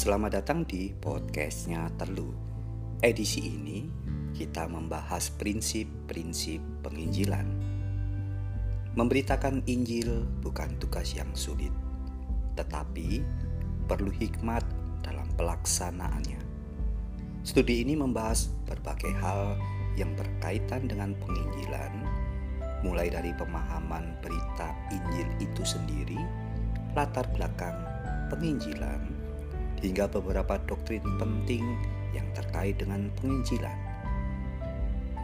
Selamat datang di podcastnya Terlu. Edisi ini kita membahas prinsip-prinsip penginjilan. Memberitakan Injil bukan tugas yang sulit, tetapi perlu hikmat dalam pelaksanaannya. Studi ini membahas berbagai hal yang berkaitan dengan penginjilan, mulai dari pemahaman berita Injil itu sendiri, latar belakang penginjilan, hingga beberapa doktrin penting yang terkait dengan penginjilan.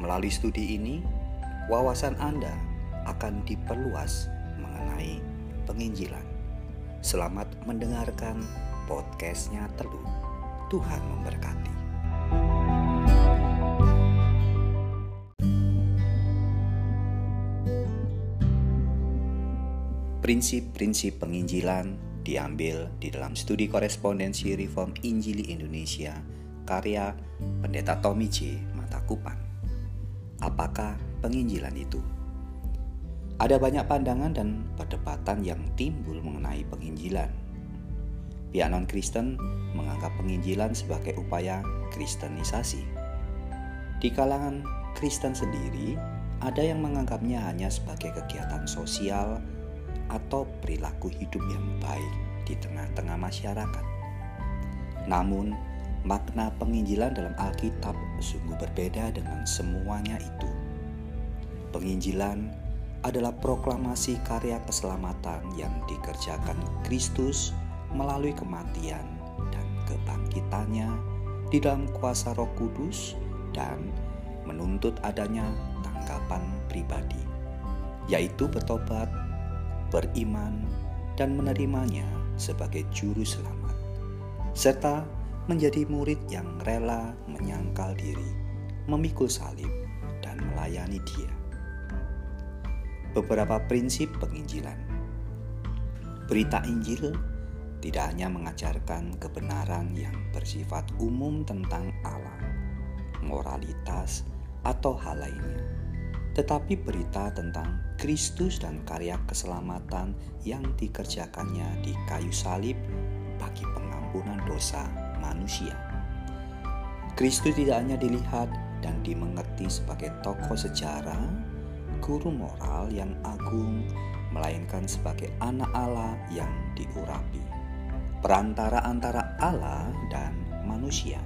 Melalui studi ini, wawasan Anda akan diperluas mengenai penginjilan. Selamat mendengarkan podcastnya Telu. Tuhan memberkati. Prinsip-prinsip penginjilan diambil di dalam studi korespondensi Reform Injili Indonesia karya Pendeta Tommy J. Matakupan. Apakah penginjilan itu? Ada banyak pandangan dan perdebatan yang timbul mengenai penginjilan. Pihak non-Kristen menganggap penginjilan sebagai upaya kristenisasi. Di kalangan Kristen sendiri, ada yang menganggapnya hanya sebagai kegiatan sosial atau perilaku hidup yang baik di tengah-tengah masyarakat. Namun, makna penginjilan dalam Alkitab sungguh berbeda dengan semuanya itu. Penginjilan adalah proklamasi karya keselamatan yang dikerjakan Kristus melalui kematian dan kebangkitannya di dalam kuasa Roh Kudus dan menuntut adanya tanggapan pribadi, yaitu bertobat beriman, dan menerimanya sebagai juru selamat, serta menjadi murid yang rela menyangkal diri, memikul salib, dan melayani Dia. Beberapa prinsip penginjilan berita Injil tidak hanya mengajarkan kebenaran yang bersifat umum tentang Allah, moralitas, atau hal lainnya tetapi berita tentang Kristus dan karya keselamatan yang dikerjakannya di kayu salib bagi pengampunan dosa manusia. Kristus tidak hanya dilihat dan dimengerti sebagai tokoh sejarah, guru moral yang agung, melainkan sebagai anak Allah yang diurapi. Perantara antara Allah dan manusia.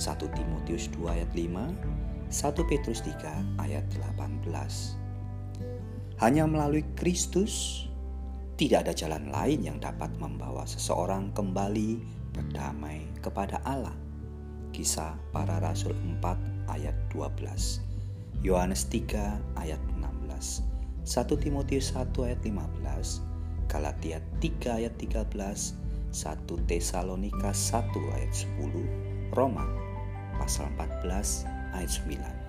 1 Timotius 2 ayat 5 1 Petrus 3 ayat 18 Hanya melalui Kristus tidak ada jalan lain yang dapat membawa seseorang kembali berdamai kepada Allah. Kisah para Rasul 4 ayat 12 Yohanes 3 ayat 16 1 Timotius 1 ayat 15 Galatia 3 ayat 13 1 Tesalonika 1 ayat 10 Roma pasal 14 ayat 9.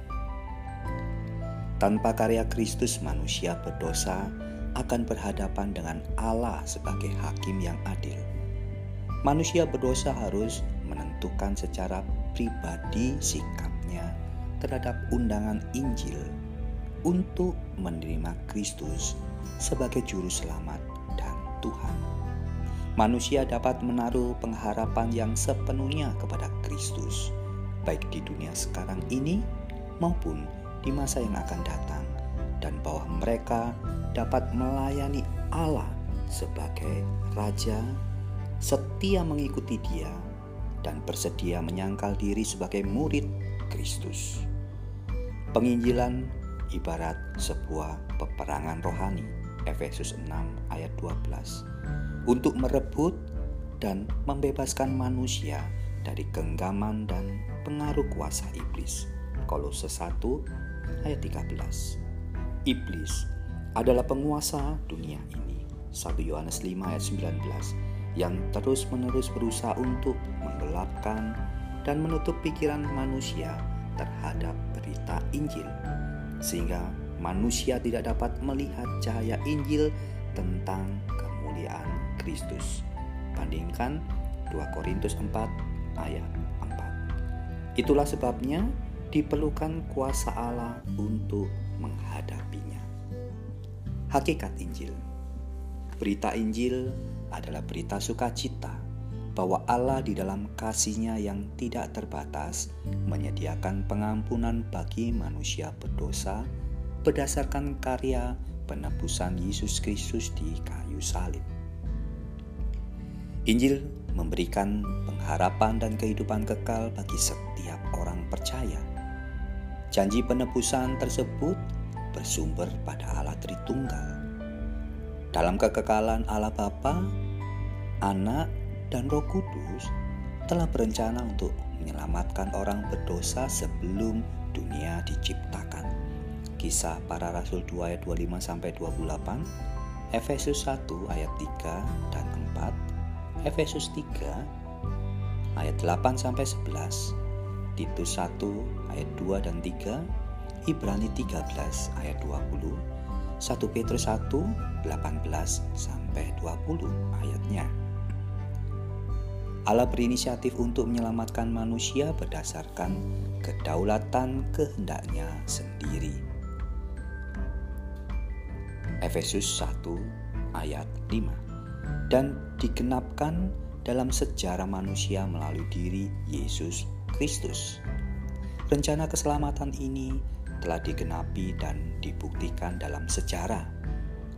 Tanpa karya Kristus manusia berdosa akan berhadapan dengan Allah sebagai hakim yang adil. Manusia berdosa harus menentukan secara pribadi sikapnya terhadap undangan Injil untuk menerima Kristus sebagai juru selamat dan Tuhan. Manusia dapat menaruh pengharapan yang sepenuhnya kepada Kristus baik di dunia sekarang ini maupun masa yang akan datang, dan bahwa mereka dapat melayani Allah sebagai Raja, setia mengikuti Dia, dan bersedia menyangkal diri sebagai murid Kristus. Penginjilan ibarat sebuah peperangan rohani, Efesus 6 ayat 12, untuk merebut dan membebaskan manusia dari genggaman dan pengaruh kuasa iblis. Kolose 1 ayat 13. Iblis adalah penguasa dunia ini. 1 Yohanes 5 ayat 19 yang terus-menerus berusaha untuk menggelapkan dan menutup pikiran manusia terhadap berita Injil sehingga manusia tidak dapat melihat cahaya Injil tentang kemuliaan Kristus. Bandingkan 2 Korintus 4 ayat 4. Itulah sebabnya diperlukan kuasa Allah untuk menghadapinya. Hakikat Injil Berita Injil adalah berita sukacita bahwa Allah di dalam kasihnya yang tidak terbatas menyediakan pengampunan bagi manusia berdosa berdasarkan karya penebusan Yesus Kristus di kayu salib. Injil memberikan pengharapan dan kehidupan kekal bagi setiap orang percaya. Janji penebusan tersebut bersumber pada Allah Tritunggal. Dalam kekekalan Allah Bapa, Anak, dan Roh Kudus telah berencana untuk menyelamatkan orang berdosa sebelum dunia diciptakan. Kisah para Rasul 2 ayat 25 sampai 28, Efesus 1 ayat 3 dan 4, Efesus 3 ayat 8 sampai 11, Titus 1 ayat 2 dan 3, Ibrani 13 ayat 20, 1 Petrus 1 18 sampai 20 ayatnya. Allah berinisiatif untuk menyelamatkan manusia berdasarkan kedaulatan kehendaknya sendiri. Efesus 1 ayat 5 dan digenapkan dalam sejarah manusia melalui diri Yesus Kristus. Rencana keselamatan ini telah digenapi dan dibuktikan dalam sejarah,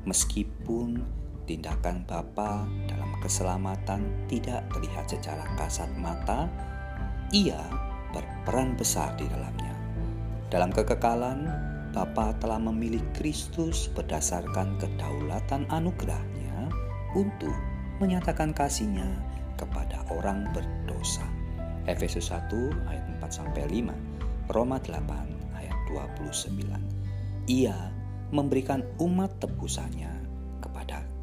meskipun tindakan Bapa dalam keselamatan tidak terlihat secara kasat mata, ia berperan besar di dalamnya. Dalam kekekalan, Bapa telah memilih Kristus berdasarkan kedaulatan anugerahnya untuk menyatakan kasihnya kepada orang berdosa. Efesus 1 ayat 4 sampai 5, Roma 8 ayat 29. Ia memberikan umat tebusannya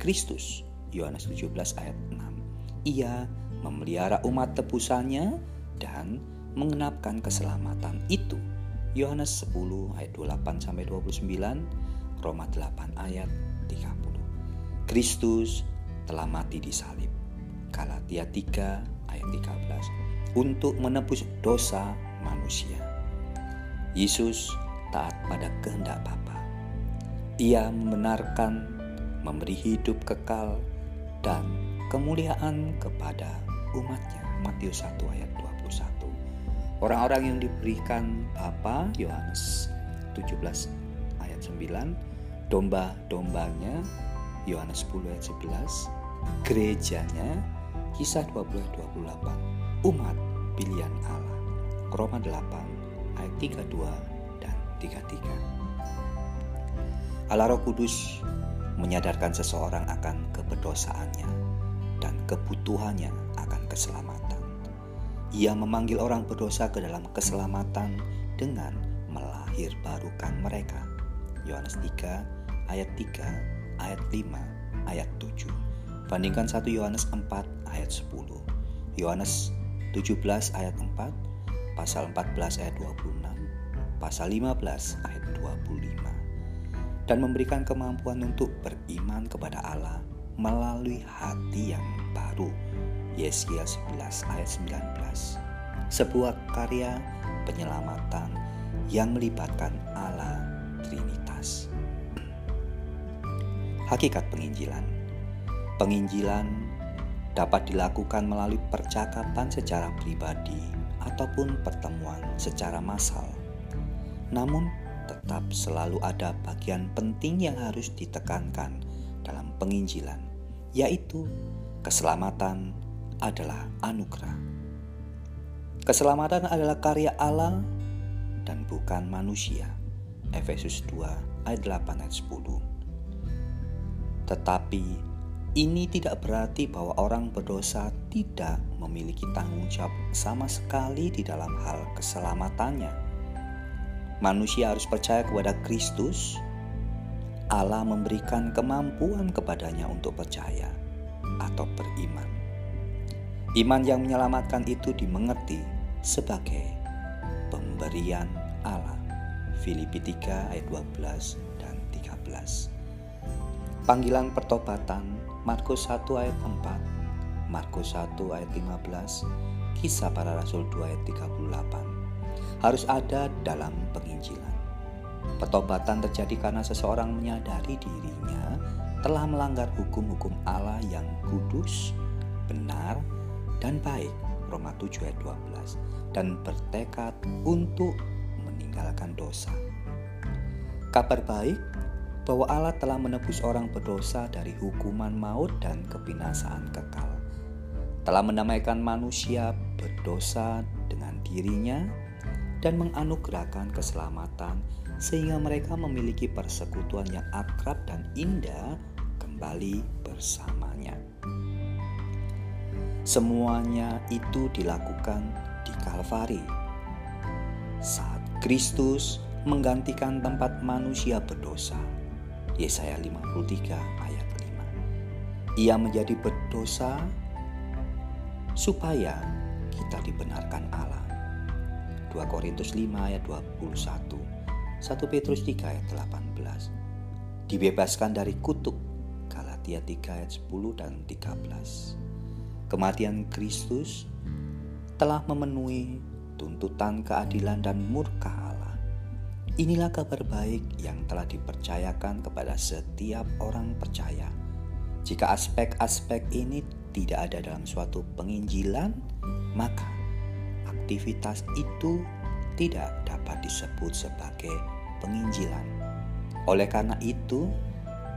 Kristus. Yohanes 17 ayat 6. Ia memelihara umat tebusannya dan mengenapkan keselamatan itu. Yohanes 10 ayat 28 sampai 29, Roma 8 ayat 30. Kristus telah mati di salib. Galatia 3 ayat 13 untuk menebus dosa manusia. Yesus taat pada kehendak Bapa. Ia membenarkan memberi hidup kekal dan kemuliaan kepada umatnya. Matius 1 ayat 21. Orang-orang yang diberikan apa? Yohanes 17 ayat 9. Domba-dombanya Yohanes 10 ayat 11. Gerejanya kisah 20 ayat 28. Umat pilihan Allah. Roma 8 ayat 32 dan 33. Allah Roh Kudus menyadarkan seseorang akan keberdosaannya dan kebutuhannya akan keselamatan. Ia memanggil orang berdosa ke dalam keselamatan dengan melahir barukan mereka. Yohanes 3 ayat 3, ayat 5, ayat 7. Bandingkan 1 Yohanes 4 ayat 10. Yohanes 17 ayat 4, pasal 14 ayat 26, pasal 15 ayat 25 dan memberikan kemampuan untuk beriman kepada Allah melalui hati yang baru. Yesaya 11 ayat 19. Sebuah karya penyelamatan yang melibatkan Allah Trinitas. Hakikat penginjilan. Penginjilan dapat dilakukan melalui percakapan secara pribadi ataupun pertemuan secara massal. Namun tetap selalu ada bagian penting yang harus ditekankan dalam penginjilan, yaitu keselamatan adalah anugerah. Keselamatan adalah karya Allah dan bukan manusia. Efesus 2 ayat 8 ayat 10. Tetapi ini tidak berarti bahwa orang berdosa tidak memiliki tanggung jawab sama sekali di dalam hal keselamatannya manusia harus percaya kepada Kristus, Allah memberikan kemampuan kepadanya untuk percaya atau beriman. Iman yang menyelamatkan itu dimengerti sebagai pemberian Allah. Filipi 3 ayat 12 dan 13. Panggilan pertobatan Markus 1 ayat 4, Markus 1 ayat 15, Kisah para Rasul 2 ayat 38 harus ada dalam penginjilan. Pertobatan terjadi karena seseorang menyadari dirinya telah melanggar hukum-hukum Allah yang kudus, benar, dan baik Roma 7 ayat 12 dan bertekad untuk meninggalkan dosa. Kabar baik bahwa Allah telah menebus orang berdosa dari hukuman maut dan kebinasaan kekal. Telah mendamaikan manusia berdosa dengan dirinya dan menganugerahkan keselamatan sehingga mereka memiliki persekutuan yang akrab dan indah kembali bersamanya. Semuanya itu dilakukan di Kalvari. Saat Kristus menggantikan tempat manusia berdosa. Yesaya 53 ayat 5. Ia menjadi berdosa supaya kita dibenarkan Allah. 2 Korintus 5 ayat 21. 1 Petrus 3 ayat 18. Dibebaskan dari kutuk. Galatia 3 ayat 10 dan 13 kematian Kristus telah memenuhi tuntutan keadilan dan murka Allah. Inilah kabar baik yang telah dipercayakan kepada setiap orang percaya. Jika aspek-aspek ini tidak ada dalam suatu penginjilan, maka aktivitas itu tidak dapat disebut sebagai penginjilan. Oleh karena itu,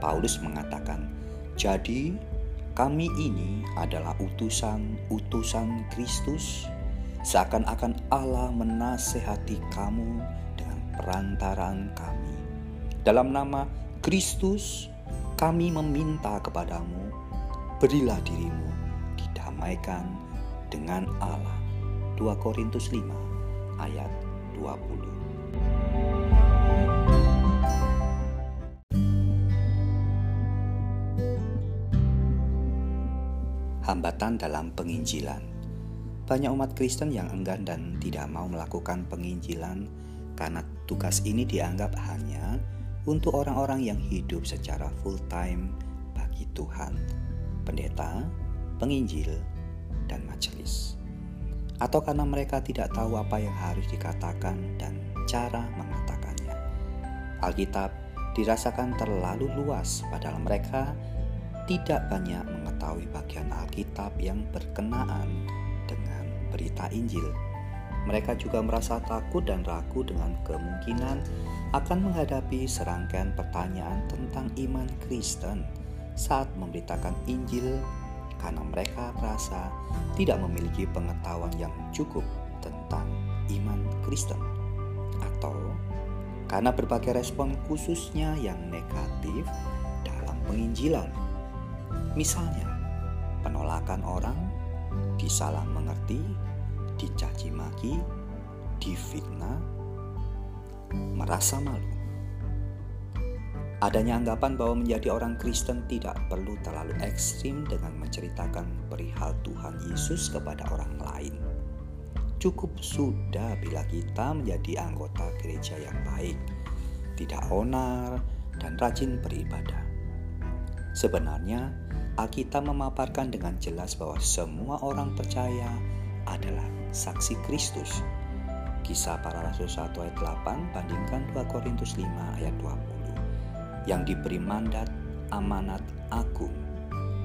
Paulus mengatakan, "Jadi kami ini adalah utusan-utusan Kristus, seakan-akan Allah menasehati kamu dengan perantaraan kami. Dalam nama Kristus, kami meminta kepadamu, berilah dirimu didamaikan dengan Allah. 2 Korintus 5 ayat 20. hambatan dalam penginjilan. Banyak umat Kristen yang enggan dan tidak mau melakukan penginjilan karena tugas ini dianggap hanya untuk orang-orang yang hidup secara full time bagi Tuhan, pendeta, penginjil, dan majelis. Atau karena mereka tidak tahu apa yang harus dikatakan dan cara mengatakannya. Alkitab dirasakan terlalu luas padahal mereka tidak banyak mengetahui bagian Alkitab yang berkenaan dengan berita Injil. Mereka juga merasa takut dan ragu dengan kemungkinan akan menghadapi serangkaian pertanyaan tentang iman Kristen saat memberitakan Injil karena mereka merasa tidak memiliki pengetahuan yang cukup tentang iman Kristen atau karena berbagai respon khususnya yang negatif dalam penginjilan Misalnya, penolakan orang, disalah mengerti, dicaci maki, difitnah, merasa malu. Adanya anggapan bahwa menjadi orang Kristen tidak perlu terlalu ekstrim dengan menceritakan perihal Tuhan Yesus kepada orang lain. Cukup sudah bila kita menjadi anggota gereja yang baik, tidak onar, dan rajin beribadah. Sebenarnya, Alkitab memaparkan dengan jelas bahwa semua orang percaya adalah saksi Kristus. Kisah para Rasul 1 ayat 8 bandingkan 2 Korintus 5 ayat 20 yang diberi mandat amanat agung.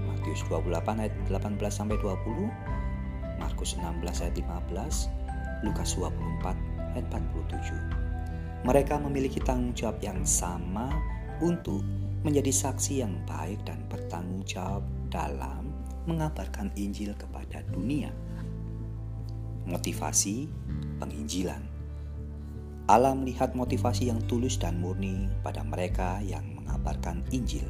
Matius 28 ayat 18 sampai 20, Markus 16 ayat 15, Lukas 24 ayat 47. Mereka memiliki tanggung jawab yang sama untuk menjadi saksi yang baik dan bertanggung jawab dalam mengabarkan Injil kepada dunia. Motivasi penginjilan. Allah melihat motivasi yang tulus dan murni pada mereka yang mengabarkan Injil.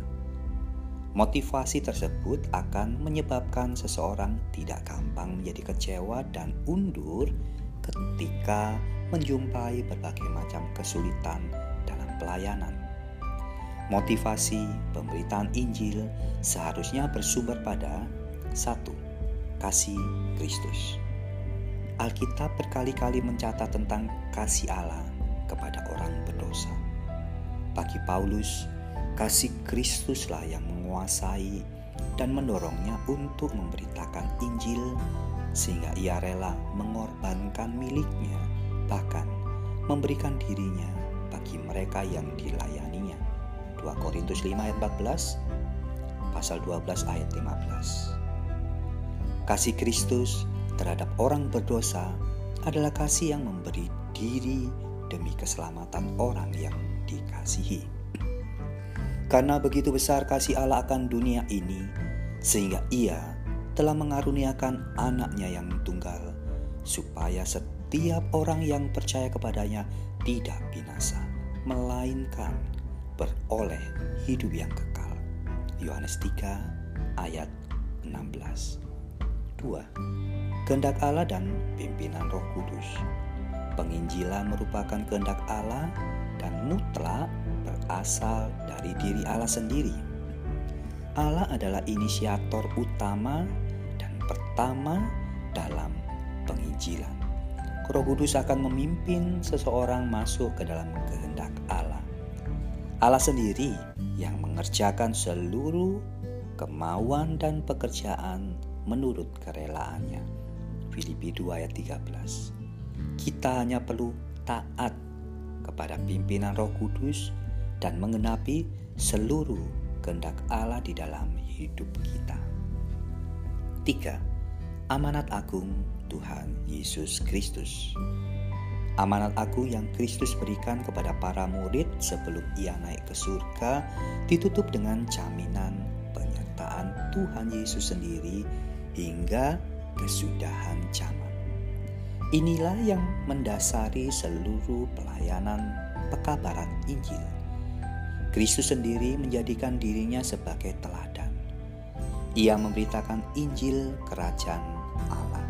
Motivasi tersebut akan menyebabkan seseorang tidak gampang menjadi kecewa dan undur ketika menjumpai berbagai macam kesulitan dalam pelayanan. Motivasi pemberitaan Injil seharusnya bersumber pada satu, kasih Kristus. Alkitab berkali-kali mencatat tentang kasih Allah kepada orang berdosa. Bagi Paulus, kasih Kristuslah yang menguasai dan mendorongnya untuk memberitakan Injil sehingga ia rela mengorbankan miliknya bahkan memberikan dirinya bagi mereka yang dilayaninya. 2 Korintus 5 ayat 14, pasal 12 ayat 15. Kasih Kristus terhadap orang berdosa adalah kasih yang memberi diri demi keselamatan orang yang dikasihi. Karena begitu besar kasih Allah akan dunia ini, sehingga Ia telah mengaruniakan anaknya yang tunggal, supaya setiap orang yang percaya kepadanya tidak binasa, melainkan beroleh hidup yang kekal. Yohanes 3 ayat 16 2. Kehendak Allah dan pimpinan Roh Kudus. Penginjilan merupakan kehendak Allah dan mutlak berasal dari diri Allah sendiri. Allah adalah inisiator utama dan pertama dalam penginjilan. Roh Kudus akan memimpin seseorang masuk ke dalam kehendak Allah. Allah sendiri yang mengerjakan seluruh kemauan dan pekerjaan menurut kerelaannya. Filipi 2 ayat 13. Kita hanya perlu taat kepada pimpinan Roh Kudus dan mengenapi seluruh kehendak Allah di dalam hidup kita. 3. Amanat agung Tuhan Yesus Kristus. Amanat agung yang Kristus berikan kepada para murid sebelum ia naik ke surga ditutup dengan jaminan penyertaan Tuhan Yesus sendiri hingga kesudahan zaman. Inilah yang mendasari seluruh pelayanan pekabaran Injil. Kristus sendiri menjadikan dirinya sebagai teladan. Ia memberitakan Injil kerajaan Allah.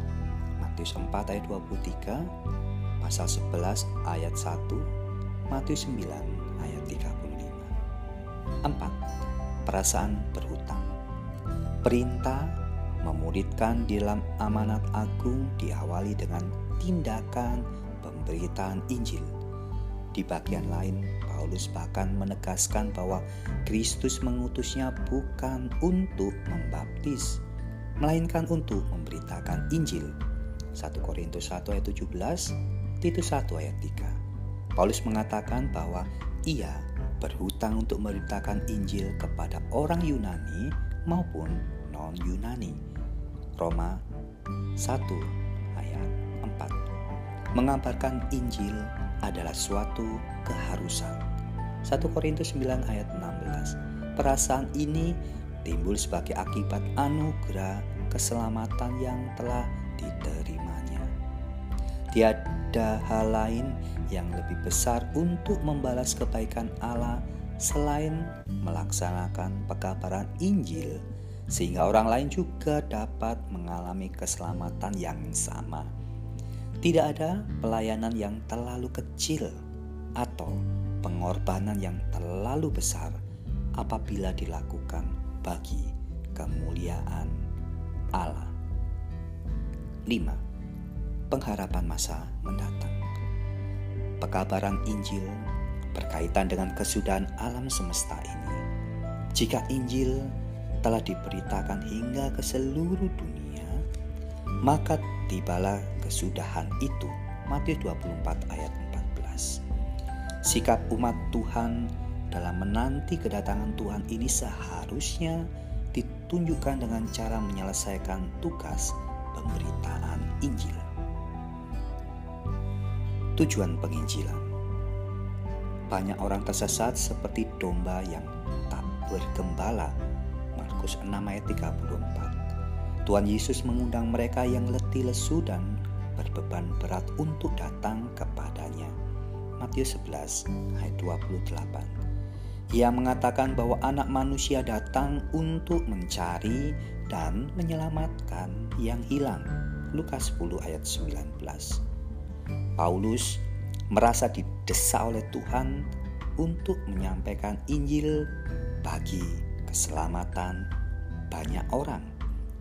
Matius 4 ayat 23, pasal 11 ayat 1, Matius 9 ayat 35. 4. Perasaan berhutang. Perintah memuridkan di dalam amanat agung diawali dengan tindakan pemberitaan Injil. Di bagian lain, Paulus bahkan menegaskan bahwa Kristus mengutusnya bukan untuk membaptis, melainkan untuk memberitakan Injil. 1 Korintus 1 ayat 17, Titus 1 ayat 3. Paulus mengatakan bahwa ia berhutang untuk memberitakan Injil kepada orang Yunani maupun non-Yunani. Roma 1 ayat 4. Mengabarkan Injil adalah suatu keharusan. 1 Korintus 9 ayat 16. Perasaan ini timbul sebagai akibat anugerah keselamatan yang telah diterimanya. Tiada hal lain yang lebih besar untuk membalas kebaikan Allah selain melaksanakan pekabaran Injil sehingga orang lain juga dapat mengalami keselamatan yang sama. Tidak ada pelayanan yang terlalu kecil atau pengorbanan yang terlalu besar apabila dilakukan bagi kemuliaan Allah. 5. Pengharapan masa mendatang. Pekabaran Injil berkaitan dengan kesudahan alam semesta ini. Jika Injil telah diberitakan hingga ke seluruh dunia, maka tibalah kesudahan itu. Matius 24 ayat 14. Sikap umat Tuhan dalam menanti kedatangan Tuhan ini seharusnya ditunjukkan dengan cara menyelesaikan tugas pemberitaan Injil. Tujuan penginjilan Banyak orang tersesat seperti domba yang tak bergembala Markus 6 ayat 34. Tuhan Yesus mengundang mereka yang letih lesu dan berbeban berat untuk datang kepadanya. Matius 11 ayat 28. Ia mengatakan bahwa anak manusia datang untuk mencari dan menyelamatkan yang hilang. Lukas 10 ayat 19. Paulus merasa didesak oleh Tuhan untuk menyampaikan Injil bagi keselamatan banyak orang.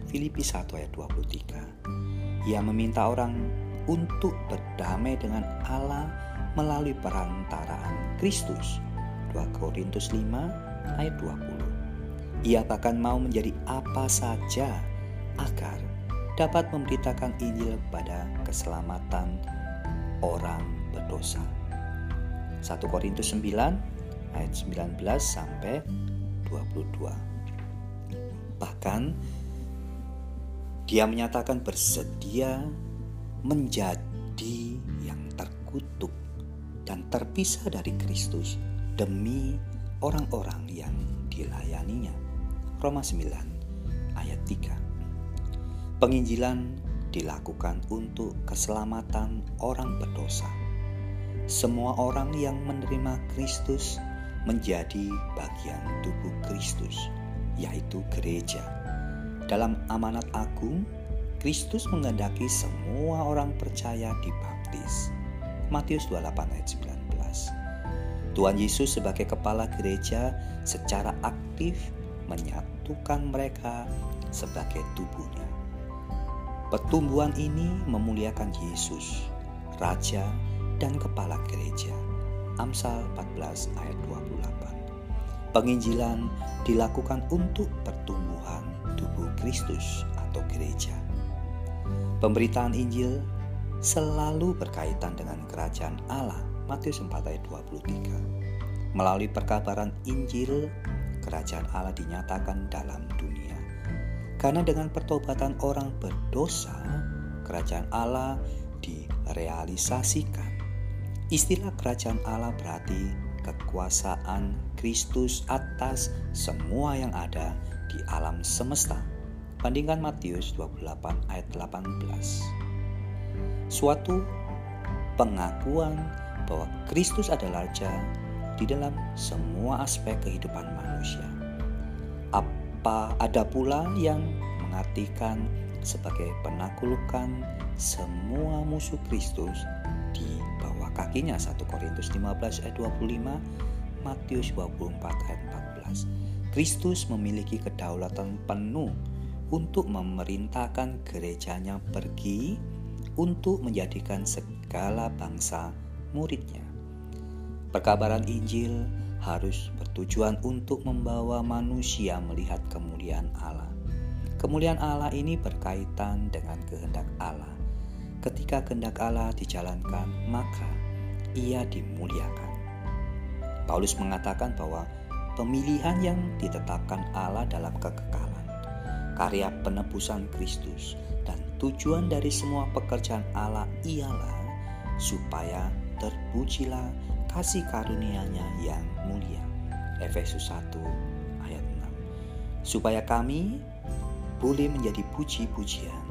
Filipi 1 ayat 23. Ia meminta orang untuk berdamai dengan Allah melalui perantaraan Kristus. 2 Korintus 5 ayat 20. Ia bahkan mau menjadi apa saja agar dapat memberitakan Injil kepada keselamatan orang berdosa. 1 Korintus 9 ayat 19 sampai 22. Bahkan Dia menyatakan bersedia menjadi yang terkutuk dan terpisah dari Kristus demi orang-orang yang dilayaninya. Roma 9 ayat 3 Penginjilan dilakukan untuk keselamatan orang berdosa. Semua orang yang menerima Kristus menjadi bagian tubuh Kristus, yaitu gereja. Dalam amanat agung, Kristus menghendaki semua orang percaya dibaptis. Matius 28 ayat 19. Tuhan Yesus sebagai kepala gereja secara aktif menyatukan mereka sebagai tubuhnya. Pertumbuhan ini memuliakan Yesus, Raja dan Kepala Gereja. Amsal 14 ayat 28. Penginjilan dilakukan untuk pertumbuhan tubuh Kristus atau gereja. Pemberitaan Injil selalu berkaitan dengan kerajaan Allah. Matius 4 ayat 23. Melalui perkabaran Injil, kerajaan Allah dinyatakan dalam dunia. Karena dengan pertobatan orang berdosa, kerajaan Allah direalisasikan Istilah kerajaan Allah berarti kekuasaan Kristus atas semua yang ada di alam semesta. Bandingkan Matius 28 ayat 18. Suatu pengakuan bahwa Kristus adalah Raja di dalam semua aspek kehidupan manusia. Apa ada pula yang mengartikan sebagai penaklukan semua musuh Kristus di bawah kakinya 1 Korintus 15 ayat 25 Matius 24 ayat 14 Kristus memiliki kedaulatan penuh untuk memerintahkan gerejanya pergi untuk menjadikan segala bangsa muridnya. Perkabaran Injil harus bertujuan untuk membawa manusia melihat kemuliaan Allah. Kemuliaan Allah ini berkaitan dengan kehendak Allah ketika kehendak Allah dijalankan, maka ia dimuliakan. Paulus mengatakan bahwa pemilihan yang ditetapkan Allah dalam kekekalan, karya penebusan Kristus, dan tujuan dari semua pekerjaan Allah ialah supaya terpujilah kasih karunia-Nya yang mulia. Efesus 1 ayat 6. Supaya kami boleh menjadi puji-pujian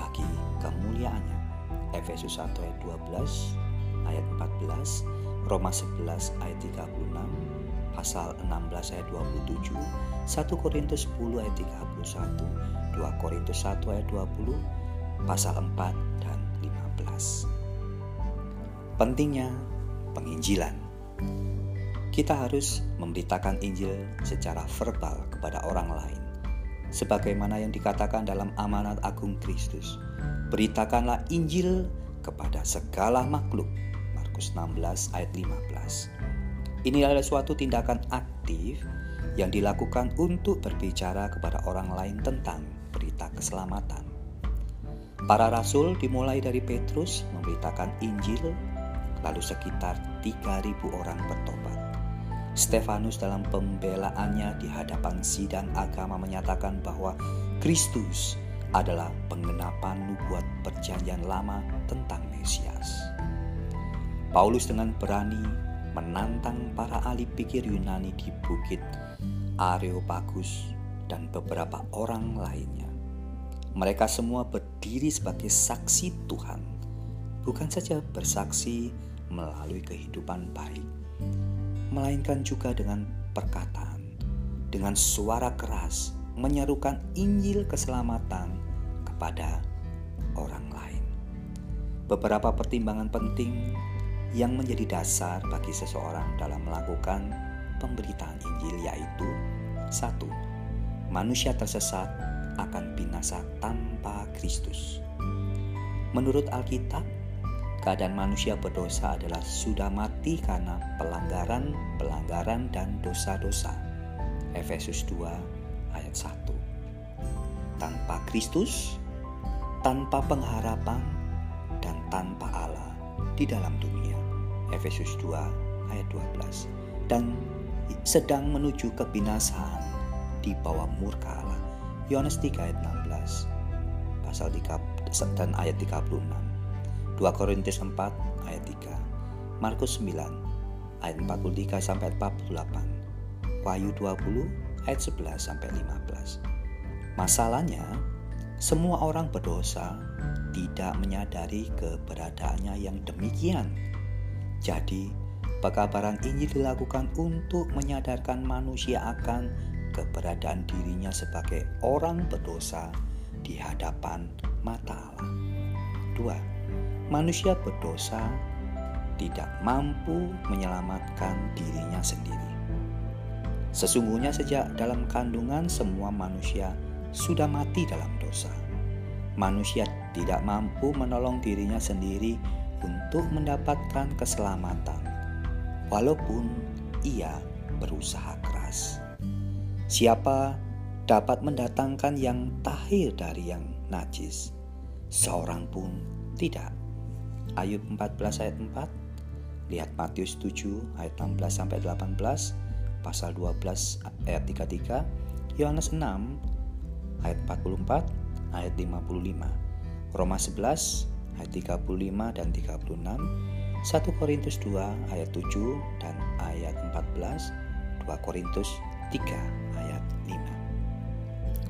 bagi kemuliaannya. Efesus 1 ayat 12, ayat 14, Roma 11 ayat 36, pasal 16 ayat 27, 1 Korintus 10 ayat 31, 2 Korintus 1 ayat 20, pasal 4 dan 15. Pentingnya penginjilan. Kita harus memberitakan Injil secara verbal kepada orang lain sebagaimana yang dikatakan dalam amanat agung Kristus. Beritakanlah Injil kepada segala makhluk. Markus 16 ayat 15. Ini adalah suatu tindakan aktif yang dilakukan untuk berbicara kepada orang lain tentang berita keselamatan. Para rasul dimulai dari Petrus memberitakan Injil, lalu sekitar 3.000 orang bertobat. Stefanus dalam pembelaannya di hadapan sidang agama menyatakan bahwa Kristus adalah pengenapan nubuat perjanjian lama tentang Mesias. Paulus dengan berani menantang para ahli pikir Yunani di bukit Areopagus dan beberapa orang lainnya. Mereka semua berdiri sebagai saksi Tuhan, bukan saja bersaksi melalui kehidupan baik, melainkan juga dengan perkataan, dengan suara keras menyerukan Injil keselamatan kepada orang lain. Beberapa pertimbangan penting yang menjadi dasar bagi seseorang dalam melakukan pemberitaan Injil yaitu satu, manusia tersesat akan binasa tanpa Kristus. Menurut Alkitab, keadaan manusia berdosa adalah sudah mati karena pelanggaran, pelanggaran dan dosa-dosa. Efesus 2 ayat 1. Tanpa Kristus, tanpa pengharapan dan tanpa Allah di dalam dunia. Efesus 2 ayat 12. Dan sedang menuju kebinasaan di bawah murka Allah. Yohanes 3 ayat 16. pasal 3 dan ayat 36. 2 Korintus 4 ayat 3. Markus 9 ayat 43 sampai 48. Wahyu 20 ayat 11 sampai 15. Masalahnya, semua orang berdosa tidak menyadari keberadaannya yang demikian. Jadi, pekabaran Injil dilakukan untuk menyadarkan manusia akan keberadaan dirinya sebagai orang berdosa di hadapan mata Allah. Dua, manusia berdosa tidak mampu menyelamatkan dirinya sendiri. Sesungguhnya sejak dalam kandungan semua manusia sudah mati dalam dosa. Manusia tidak mampu menolong dirinya sendiri untuk mendapatkan keselamatan, walaupun ia berusaha keras. Siapa dapat mendatangkan yang tahir dari yang najis? Seorang pun tidak. Ayub 14 ayat 4 Lihat Matius 7 ayat 16 sampai 18 Pasal 12 ayat 33 Yohanes 6 ayat 44 ayat 55 Roma 11 ayat 35 dan 36 1 Korintus 2 ayat 7 dan ayat 14 2 Korintus 3 ayat 5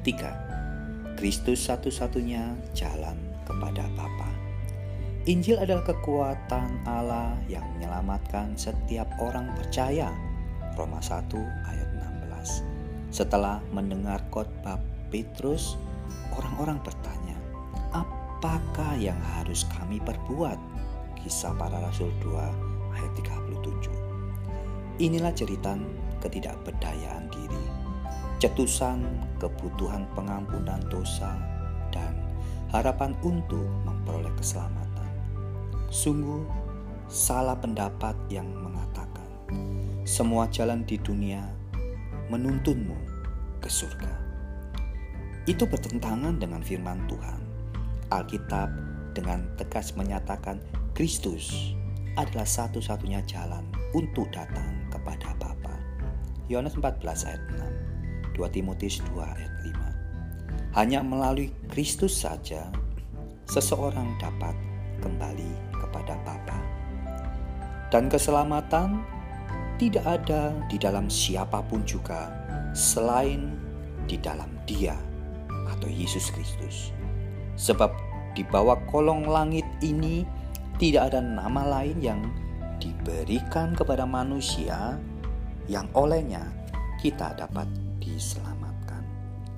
3. Kristus satu-satunya jalan kepada Bapa. Injil adalah kekuatan Allah yang menyelamatkan setiap orang percaya. Roma 1 ayat 16. Setelah mendengar khotbah Petrus, orang-orang bertanya, "Apakah yang harus kami perbuat?" Kisah para Rasul 2 ayat 37. Inilah cerita ketidakberdayaan diri, cetusan kebutuhan pengampunan dosa, dan harapan untuk memperoleh keselamatan. Sungguh salah pendapat yang mengatakan semua jalan di dunia menuntunmu ke surga. Itu bertentangan dengan firman Tuhan. Alkitab dengan tegas menyatakan Kristus adalah satu-satunya jalan untuk datang kepada Bapa. Yohanes 14 ayat 6, 2 Timotius 2 ayat 5. Hanya melalui Kristus saja seseorang dapat kembali kepada Bapa. Dan keselamatan tidak ada di dalam siapa pun juga selain di dalam Dia atau Yesus Kristus. Sebab di bawah kolong langit ini tidak ada nama lain yang diberikan kepada manusia yang olehnya kita dapat diselamatkan.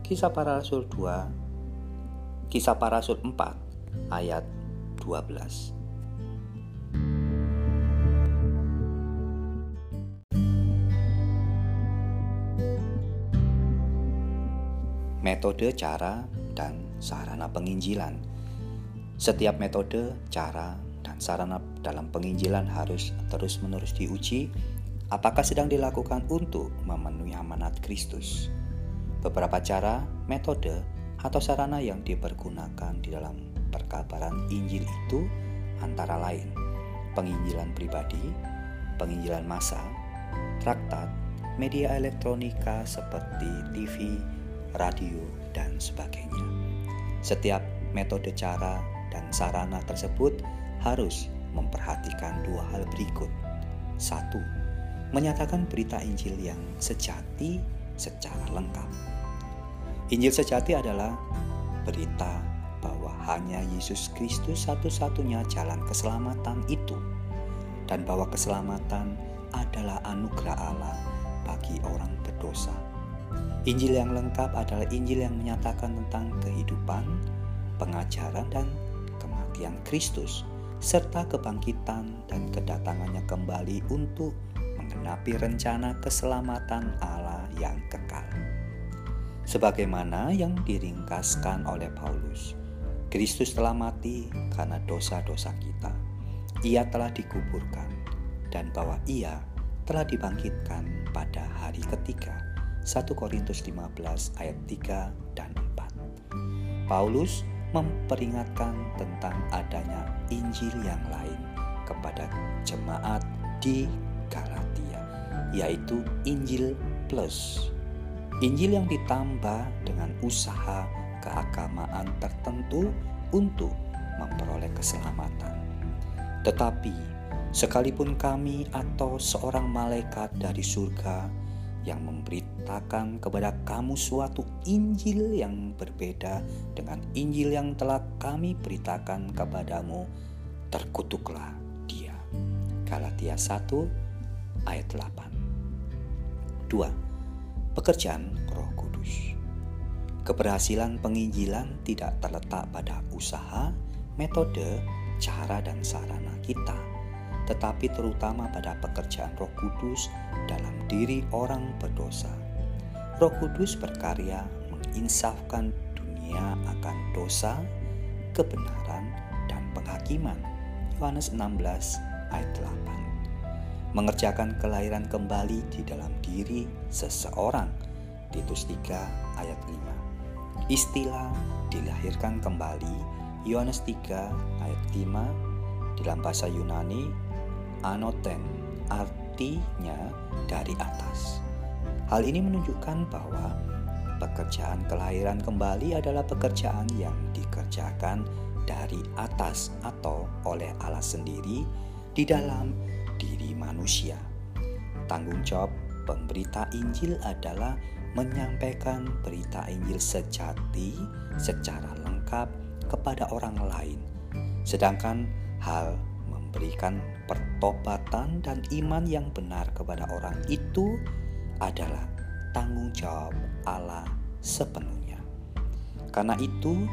Kisah para Rasul 2 Kisah para Rasul 4 ayat 12 metode, cara, dan sarana penginjilan. Setiap metode, cara, dan sarana dalam penginjilan harus terus-menerus diuji apakah sedang dilakukan untuk memenuhi amanat Kristus. Beberapa cara, metode, atau sarana yang dipergunakan di dalam perkabaran Injil itu antara lain penginjilan pribadi, penginjilan massa, traktat, media elektronika seperti TV, radio, dan sebagainya. Setiap metode cara dan sarana tersebut harus memperhatikan dua hal berikut. Satu, menyatakan berita Injil yang sejati secara lengkap. Injil sejati adalah berita bahwa hanya Yesus Kristus satu-satunya jalan keselamatan itu dan bahwa keselamatan adalah anugerah Allah bagi orang berdosa Injil yang lengkap adalah Injil yang menyatakan tentang kehidupan, pengajaran, dan kematian Kristus, serta kebangkitan dan kedatangannya kembali untuk menggenapi rencana keselamatan Allah yang kekal. Sebagaimana yang diringkaskan oleh Paulus, Kristus telah mati karena dosa-dosa kita. Ia telah dikuburkan dan bahwa ia telah dibangkitkan pada hari ketiga 1 Korintus 15 ayat 3 dan 4. Paulus memperingatkan tentang adanya Injil yang lain kepada jemaat di Galatia, yaitu Injil plus. Injil yang ditambah dengan usaha keagamaan tertentu untuk memperoleh keselamatan. Tetapi, sekalipun kami atau seorang malaikat dari surga yang memberitakan kepada kamu suatu Injil yang berbeda dengan Injil yang telah kami beritakan kepadamu, terkutuklah dia. Galatia 1 ayat 8. 2. Pekerjaan Roh Kudus. Keberhasilan penginjilan tidak terletak pada usaha, metode, cara dan sarana kita tetapi terutama pada pekerjaan Roh Kudus dalam diri orang berdosa. Roh Kudus berkarya menginsafkan dunia akan dosa, kebenaran, dan penghakiman. Yohanes 16 ayat 8 mengerjakan kelahiran kembali di dalam diri seseorang. Titus 3 ayat 5. Istilah dilahirkan kembali Yohanes 3 ayat 5 dalam bahasa Yunani anoten, artinya dari atas. Hal ini menunjukkan bahwa pekerjaan kelahiran kembali adalah pekerjaan yang dikerjakan dari atas atau oleh Allah sendiri di dalam diri manusia. Tanggung jawab pemberita Injil adalah menyampaikan berita Injil sejati secara lengkap kepada orang lain. Sedangkan hal memberikan pertobatan dan iman yang benar kepada orang itu adalah tanggung jawab Allah sepenuhnya. Karena itu,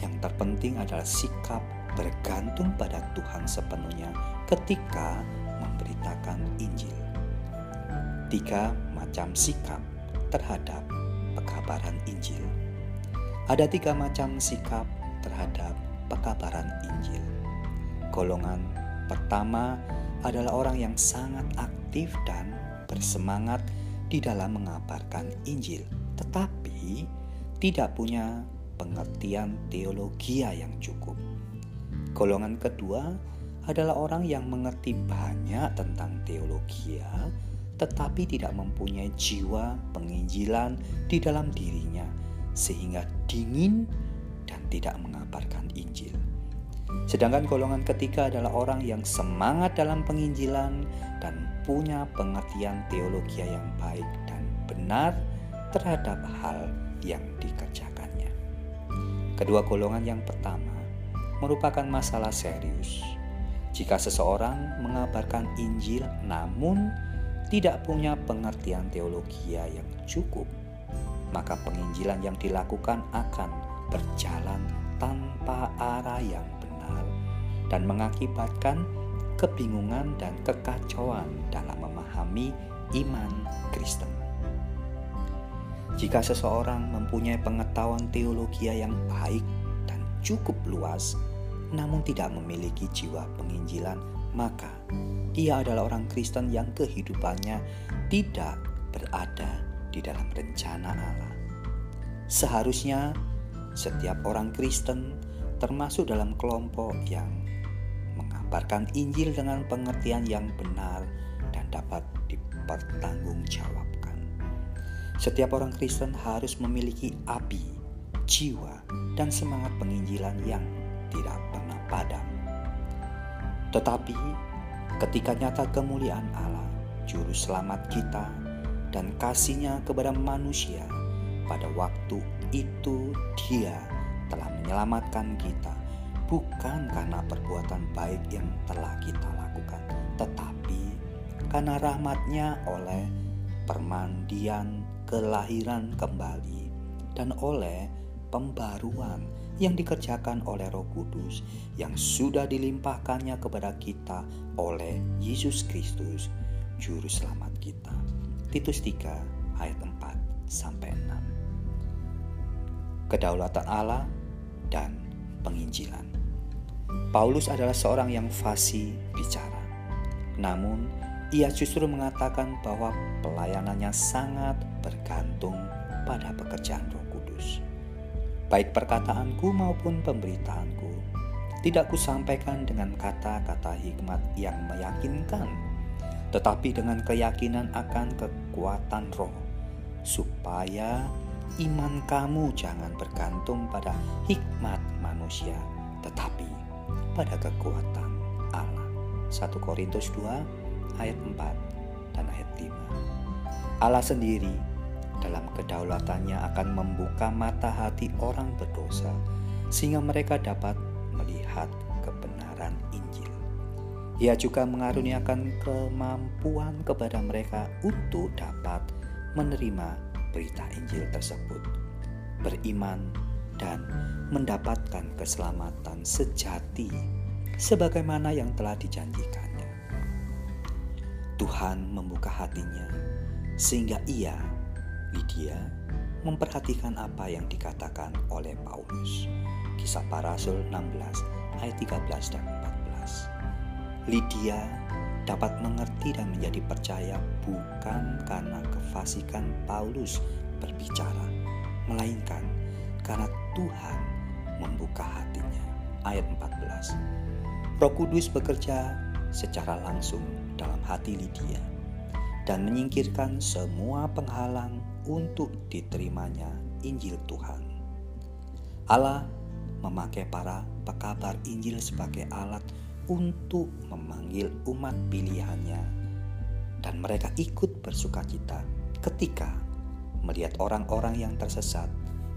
yang terpenting adalah sikap bergantung pada Tuhan sepenuhnya ketika memberitakan Injil. Tiga macam sikap terhadap pekabaran Injil. Ada tiga macam sikap terhadap pekabaran Injil. Golongan Pertama adalah orang yang sangat aktif dan bersemangat di dalam mengabarkan Injil, tetapi tidak punya pengertian teologi yang cukup. Golongan kedua adalah orang yang mengerti banyak tentang teologi, tetapi tidak mempunyai jiwa penginjilan di dalam dirinya, sehingga dingin dan tidak mengabarkan Injil. Sedangkan golongan ketiga adalah orang yang semangat dalam penginjilan dan punya pengertian teologi yang baik dan benar terhadap hal yang dikerjakannya. Kedua golongan yang pertama merupakan masalah serius. Jika seseorang mengabarkan Injil namun tidak punya pengertian teologi yang cukup, maka penginjilan yang dilakukan akan berjalan tanpa arah yang dan mengakibatkan kebingungan dan kekacauan dalam memahami iman Kristen. Jika seseorang mempunyai pengetahuan teologi yang baik dan cukup luas, namun tidak memiliki jiwa penginjilan, maka ia adalah orang Kristen yang kehidupannya tidak berada di dalam rencana Allah. Seharusnya setiap orang Kristen termasuk dalam kelompok yang mengabarkan Injil dengan pengertian yang benar dan dapat dipertanggungjawabkan. Setiap orang Kristen harus memiliki api, jiwa, dan semangat penginjilan yang tidak pernah padam. Tetapi ketika nyata kemuliaan Allah, juru selamat kita, dan kasihnya kepada manusia, pada waktu itu dia telah menyelamatkan kita bukan karena perbuatan baik yang telah kita lakukan, tetapi karena rahmatnya oleh permandian kelahiran kembali dan oleh pembaruan yang dikerjakan oleh Roh Kudus yang sudah dilimpahkannya kepada kita oleh Yesus Kristus, juru selamat kita. Titus 3 ayat 4 sampai 6. Kedaulatan Allah dan penginjilan. Paulus adalah seorang yang fasih bicara. Namun, ia justru mengatakan bahwa pelayanannya sangat bergantung pada pekerjaan Roh Kudus. Baik perkataanku maupun pemberitaanku tidak kusampaikan dengan kata-kata hikmat yang meyakinkan, tetapi dengan keyakinan akan kekuatan roh, supaya iman kamu jangan bergantung pada hikmat manusia, tetapi pada kekuatan Allah. 1 Korintus 2 ayat 4 dan ayat 5. Allah sendiri dalam kedaulatannya akan membuka mata hati orang berdosa sehingga mereka dapat melihat kebenaran Injil. Ia juga mengaruniakan kemampuan kepada mereka untuk dapat menerima berita Injil tersebut, beriman, dan mendapatkan keselamatan sejati sebagaimana yang telah dijanjikannya. Tuhan membuka hatinya sehingga ia, Lydia, memperhatikan apa yang dikatakan oleh Paulus. Kisah para Rasul 16 ayat 13 dan 14. Lydia dapat mengerti dan menjadi percaya bukan karena kefasikan Paulus berbicara, melainkan karena Tuhan membuka hatinya. Ayat 14. Roh Kudus bekerja secara langsung dalam hati Lydia dan menyingkirkan semua penghalang untuk diterimanya Injil Tuhan. Allah memakai para pekabar Injil sebagai alat untuk memanggil umat pilihannya dan mereka ikut bersuka cita ketika melihat orang-orang yang tersesat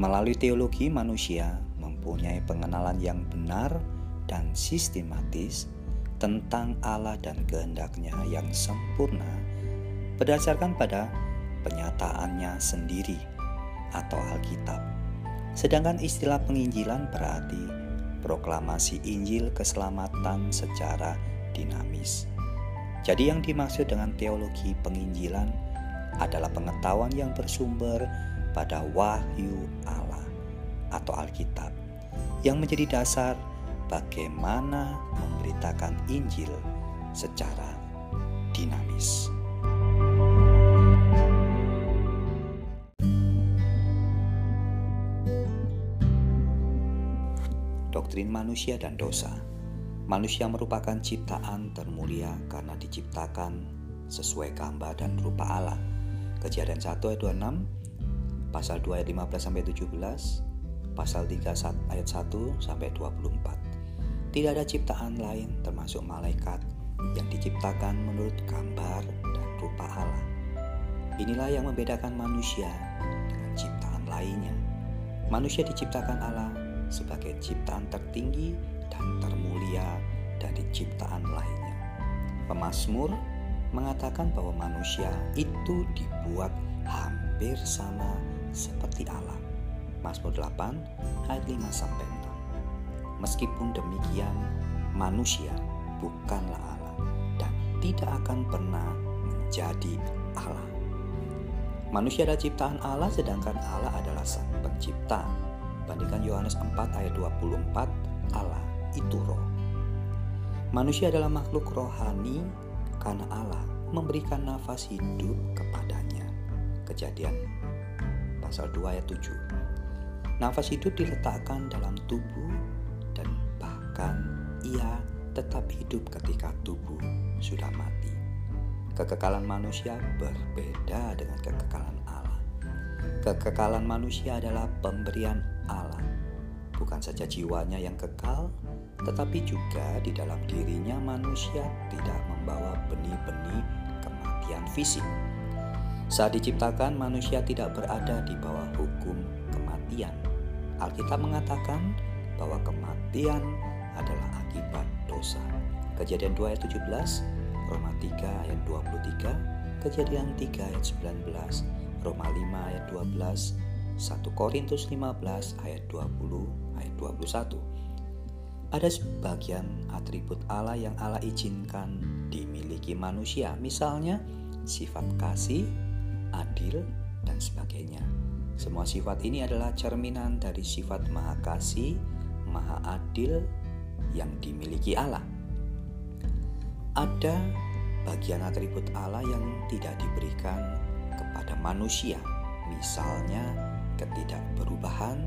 Melalui teologi, manusia mempunyai pengenalan yang benar dan sistematis tentang Allah dan kehendaknya yang sempurna berdasarkan pada penyataannya sendiri atau Alkitab. Sedangkan istilah penginjilan berarti proklamasi Injil keselamatan secara dinamis. Jadi yang dimaksud dengan teologi penginjilan adalah pengetahuan yang bersumber pada wahyu Allah atau Alkitab yang menjadi dasar bagaimana memberitakan Injil secara dinamis. Doktrin manusia dan dosa Manusia merupakan ciptaan termulia karena diciptakan sesuai gambar dan rupa Allah. Kejadian 1 ayat 26, pasal 2 ayat 15 sampai 17, pasal 3 ayat 1 sampai 24. Tidak ada ciptaan lain termasuk malaikat yang diciptakan menurut gambar dan rupa Allah. Inilah yang membedakan manusia dengan ciptaan lainnya. Manusia diciptakan Allah sebagai ciptaan tertinggi dan termulia dari ciptaan lainnya. Pemazmur mengatakan bahwa manusia itu dibuat hampir sama seperti Allah. Mazmur 8 ayat 5 sampai 6. Meskipun demikian, manusia bukanlah Allah dan tidak akan pernah menjadi Allah. Manusia adalah ciptaan Allah sedangkan Allah adalah sang pencipta. Bandingkan Yohanes 4 ayat 24, Allah itu roh. Manusia adalah makhluk rohani karena Allah memberikan nafas hidup kepadanya. Kejadian pasal 2 ayat 7. Nafas hidup diletakkan dalam tubuh dan bahkan ia tetap hidup ketika tubuh sudah mati. Kekekalan manusia berbeda dengan kekekalan Allah. Kekekalan manusia adalah pemberian Allah, bukan saja jiwanya yang kekal, tetapi juga di dalam dirinya manusia tidak membawa benih-benih kematian fisik. Saat diciptakan, manusia tidak berada di bawah hukum kematian. Alkitab mengatakan bahwa kematian adalah akibat dosa. Kejadian 2 ayat 17, Roma 3 ayat 23, Kejadian 3 ayat 19, Roma 5 ayat 12, 1 Korintus 15 ayat 20 ayat 21. Ada sebagian atribut Allah yang Allah izinkan dimiliki manusia, misalnya sifat kasih, adil, dan sebagainya. Semua sifat ini adalah cerminan dari sifat maha kasih, maha adil yang dimiliki Allah. Ada bagian atribut Allah yang tidak diberikan kepada manusia, misalnya ketidakberubahan,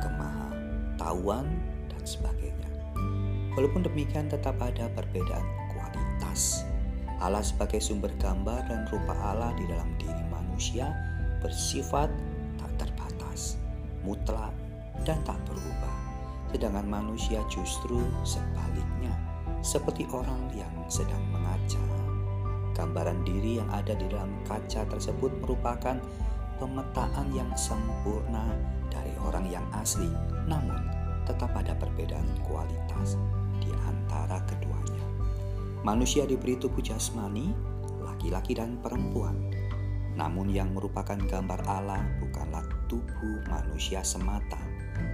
kemahatauan, dan sebagainya. Walaupun demikian tetap ada perbedaan kualitas. Allah sebagai sumber gambar dan rupa Allah di dalam diri manusia bersifat mutlak dan tak berubah. Sedangkan manusia justru sebaliknya, seperti orang yang sedang mengaca. Gambaran diri yang ada di dalam kaca tersebut merupakan pemetaan yang sempurna dari orang yang asli, namun tetap ada perbedaan kualitas di antara keduanya. Manusia diberi tubuh jasmani, laki-laki dan perempuan, namun yang merupakan gambar Allah bukanlah tubuh manusia semata,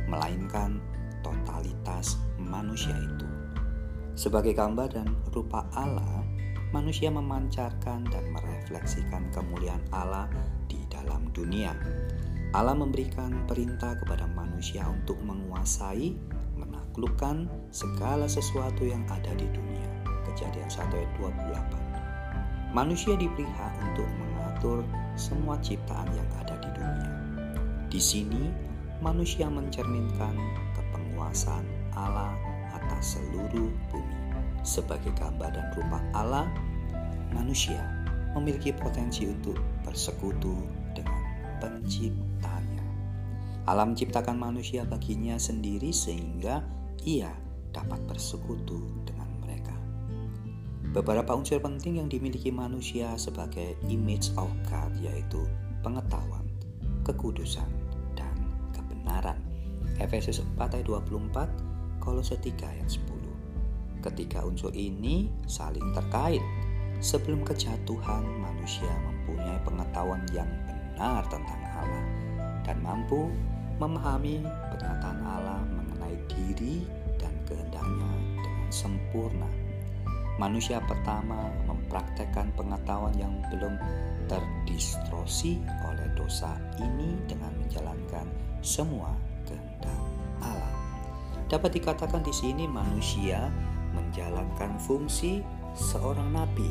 melainkan totalitas manusia itu. Sebagai gambar dan rupa Allah, manusia memancarkan dan merefleksikan kemuliaan Allah di dalam dunia. Allah memberikan perintah kepada manusia untuk menguasai, menaklukkan segala sesuatu yang ada di dunia. Kejadian 1 ayat 28. Manusia diberi hak untuk mengatur semua ciptaan yang ada di dunia. Di sini, manusia mencerminkan kepenguasaan Allah atas seluruh bumi. Sebagai gambar dan rupa Allah, manusia memiliki potensi untuk bersekutu dengan penciptanya. Alam menciptakan manusia baginya sendiri sehingga ia dapat bersekutu Beberapa unsur penting yang dimiliki manusia sebagai image of God yaitu pengetahuan, kekudusan, dan kebenaran. Efesus 4 ayat 24, Kolose 3 ayat 10. Ketika unsur ini saling terkait, sebelum kejatuhan manusia mempunyai pengetahuan yang benar tentang Allah dan mampu memahami pernyataan Allah mengenai diri dan kehendaknya dengan sempurna manusia pertama mempraktekkan pengetahuan yang belum terdistorsi oleh dosa ini dengan menjalankan semua kehendak Allah. Dapat dikatakan di sini manusia menjalankan fungsi seorang nabi,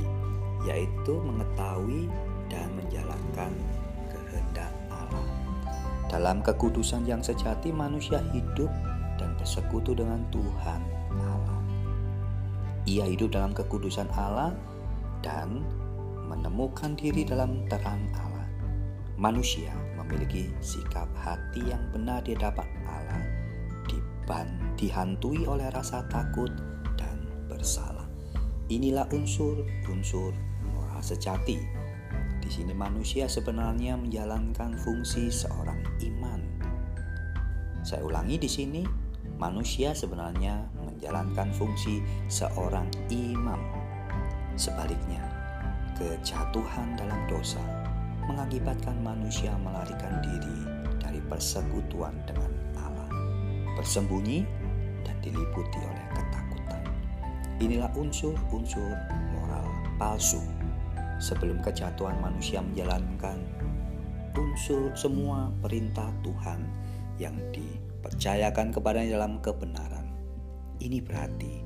yaitu mengetahui dan menjalankan kehendak Allah. Dalam kekudusan yang sejati, manusia hidup dan bersekutu dengan Tuhan. Ia hidup dalam kekudusan Allah dan menemukan diri dalam terang Allah. Manusia memiliki sikap hati yang benar di hadapan Allah, dihantui oleh rasa takut dan bersalah. Inilah unsur-unsur moral sejati. Di sini manusia sebenarnya menjalankan fungsi seorang iman. Saya ulangi di sini, manusia sebenarnya menjalankan fungsi seorang imam. Sebaliknya, kejatuhan dalam dosa mengakibatkan manusia melarikan diri dari persekutuan dengan Allah, bersembunyi dan diliputi oleh ketakutan. Inilah unsur-unsur moral palsu. Sebelum kejatuhan manusia menjalankan unsur semua perintah Tuhan yang dipercayakan kepadanya dalam kebenaran ini berarti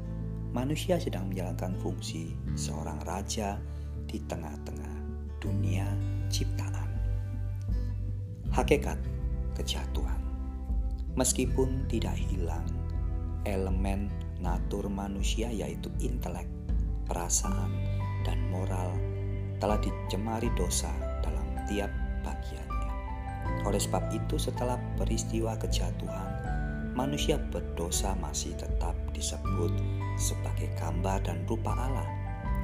manusia sedang menjalankan fungsi seorang raja di tengah-tengah dunia ciptaan. Hakikat kejatuhan, meskipun tidak hilang elemen natur manusia, yaitu intelek, perasaan, dan moral, telah dicemari dosa dalam tiap bagiannya. Oleh sebab itu, setelah peristiwa kejatuhan, manusia berdosa masih tetap disebut sebagai gambar dan rupa Allah.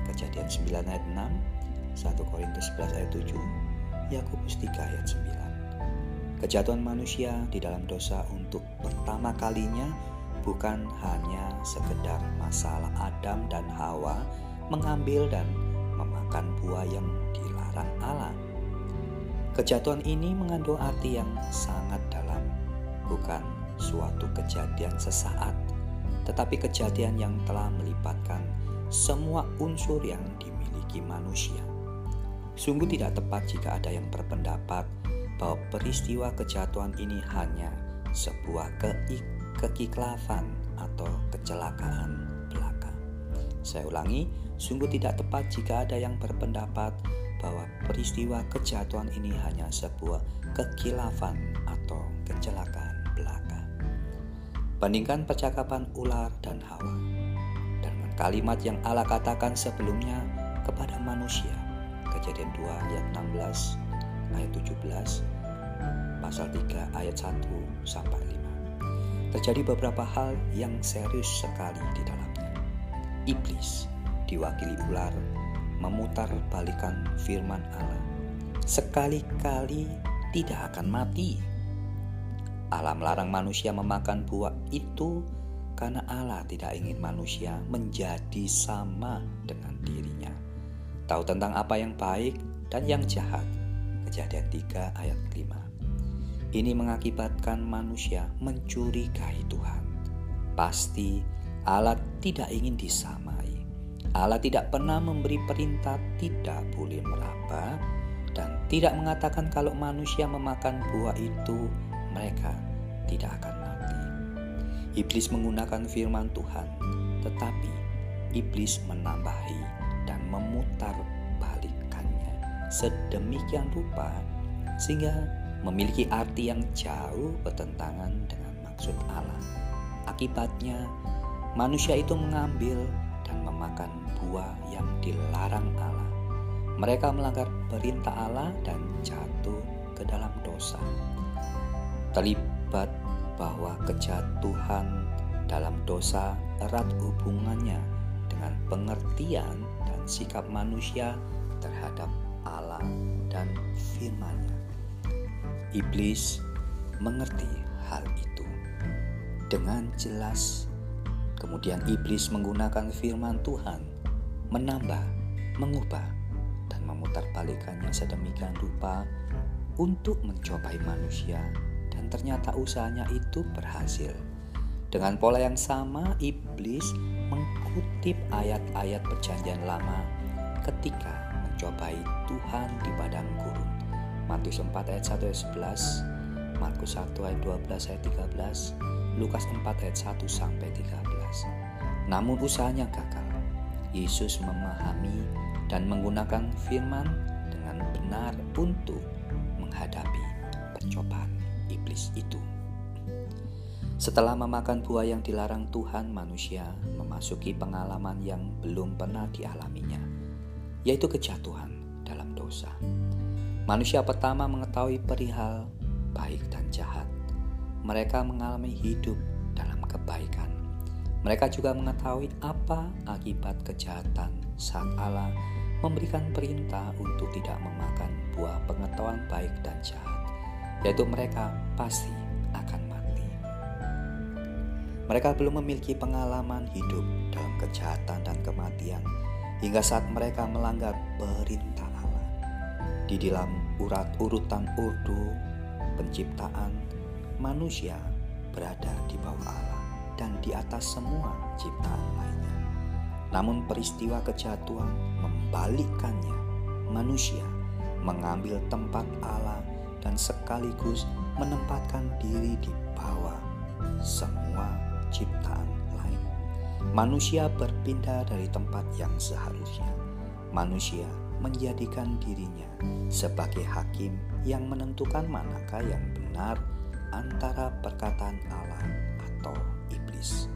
Kejadian 9 ayat 6, 1 Korintus 11 ayat 7, Yakobus 3 ayat 9. Kejatuhan manusia di dalam dosa untuk pertama kalinya bukan hanya sekedar masalah Adam dan Hawa mengambil dan memakan buah yang dilarang Allah. Kejatuhan ini mengandung arti yang sangat dalam, bukan suatu kejadian sesaat, tetapi kejadian yang telah melibatkan semua unsur yang dimiliki manusia. Sungguh tidak tepat jika ada yang berpendapat bahwa peristiwa kejatuhan ini hanya sebuah ke kekiklafan atau kecelakaan belaka. Saya ulangi, sungguh tidak tepat jika ada yang berpendapat bahwa peristiwa kejatuhan ini hanya sebuah kekilafan atau kecelakaan. Bandingkan percakapan ular dan Hawa dengan kalimat yang Allah katakan sebelumnya kepada manusia. Kejadian 2 ayat 16 ayat 17, pasal 3 ayat 1 sampai 5. Terjadi beberapa hal yang serius sekali di dalamnya. Iblis diwakili ular memutar balikan firman Allah. Sekali-kali tidak akan mati. Allah melarang manusia memakan buah itu karena Allah tidak ingin manusia menjadi sama dengan dirinya. Tahu tentang apa yang baik dan yang jahat Kejadian 3 ayat 5. Ini mengakibatkan manusia mencurigai Tuhan. Pasti Allah tidak ingin disamai. Allah tidak pernah memberi perintah tidak boleh meraba dan tidak mengatakan kalau manusia memakan buah itu mereka tidak akan mati. Iblis menggunakan firman Tuhan, tetapi iblis menambahi dan memutar sedemikian rupa sehingga memiliki arti yang jauh bertentangan dengan maksud Allah. Akibatnya, manusia itu mengambil dan memakan buah yang dilarang Allah. Mereka melanggar perintah Allah dan jatuh ke dalam dosa. Terlibat bahwa kejatuhan dalam dosa erat hubungannya dengan pengertian dan sikap manusia terhadap Allah dan firman-Nya. Iblis mengerti hal itu dengan jelas. Kemudian iblis menggunakan firman Tuhan menambah, mengubah, dan memutarbalikannya sedemikian rupa untuk mencobai manusia ternyata usahanya itu berhasil. Dengan pola yang sama, iblis mengutip ayat-ayat Perjanjian Lama ketika mencobai Tuhan di padang gurun. Matius 4 ayat 1 ayat 11, Markus 1 ayat 12 ayat 13, Lukas 4 ayat 1 sampai 13. Namun usahanya gagal. Yesus memahami dan menggunakan firman dengan benar untuk menghadapi percobaan iblis itu. Setelah memakan buah yang dilarang Tuhan, manusia memasuki pengalaman yang belum pernah dialaminya yaitu kejatuhan dalam dosa. Manusia pertama mengetahui perihal baik dan jahat. Mereka mengalami hidup dalam kebaikan. Mereka juga mengetahui apa akibat kejahatan saat Allah memberikan perintah untuk tidak memakan buah pengetahuan baik dan jahat, yaitu mereka pasti akan mati. Mereka belum memiliki pengalaman hidup dalam kejahatan dan kematian hingga saat mereka melanggar perintah Allah. Di dalam urat urutan urdu penciptaan, manusia berada di bawah Allah dan di atas semua ciptaan lainnya. Namun peristiwa kejatuhan membalikkannya. Manusia mengambil tempat Allah dan sekaligus menempatkan diri di bawah semua ciptaan Manusia berpindah dari tempat yang seharusnya. Manusia menjadikan dirinya sebagai hakim yang menentukan manakah yang benar antara perkataan Allah atau iblis.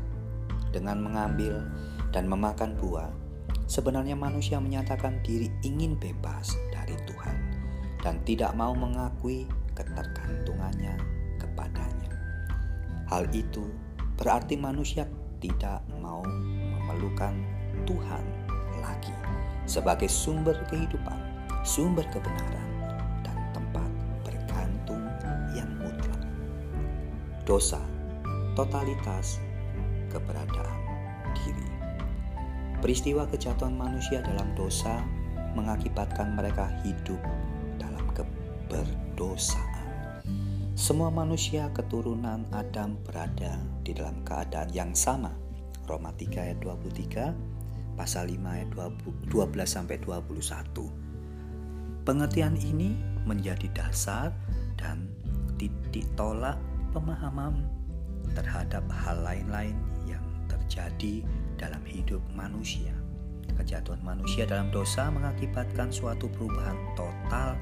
Dengan mengambil dan memakan buah, sebenarnya manusia menyatakan diri ingin bebas dari Tuhan dan tidak mau mengakui ketergantungannya kepadanya. Hal itu berarti manusia tidak mau memerlukan Tuhan lagi sebagai sumber kehidupan, sumber kebenaran, dan tempat bergantung yang mutlak. Dosa, totalitas, keberadaan diri. Peristiwa kejatuhan manusia dalam dosa mengakibatkan mereka hidup keberdosaan. Semua manusia keturunan Adam berada di dalam keadaan yang sama. Roma 3 ayat 23, pasal 5 ayat 12 sampai 21. Pengertian ini menjadi dasar dan titik tolak pemahaman terhadap hal lain-lain yang terjadi dalam hidup manusia. Kejatuhan manusia dalam dosa mengakibatkan suatu perubahan total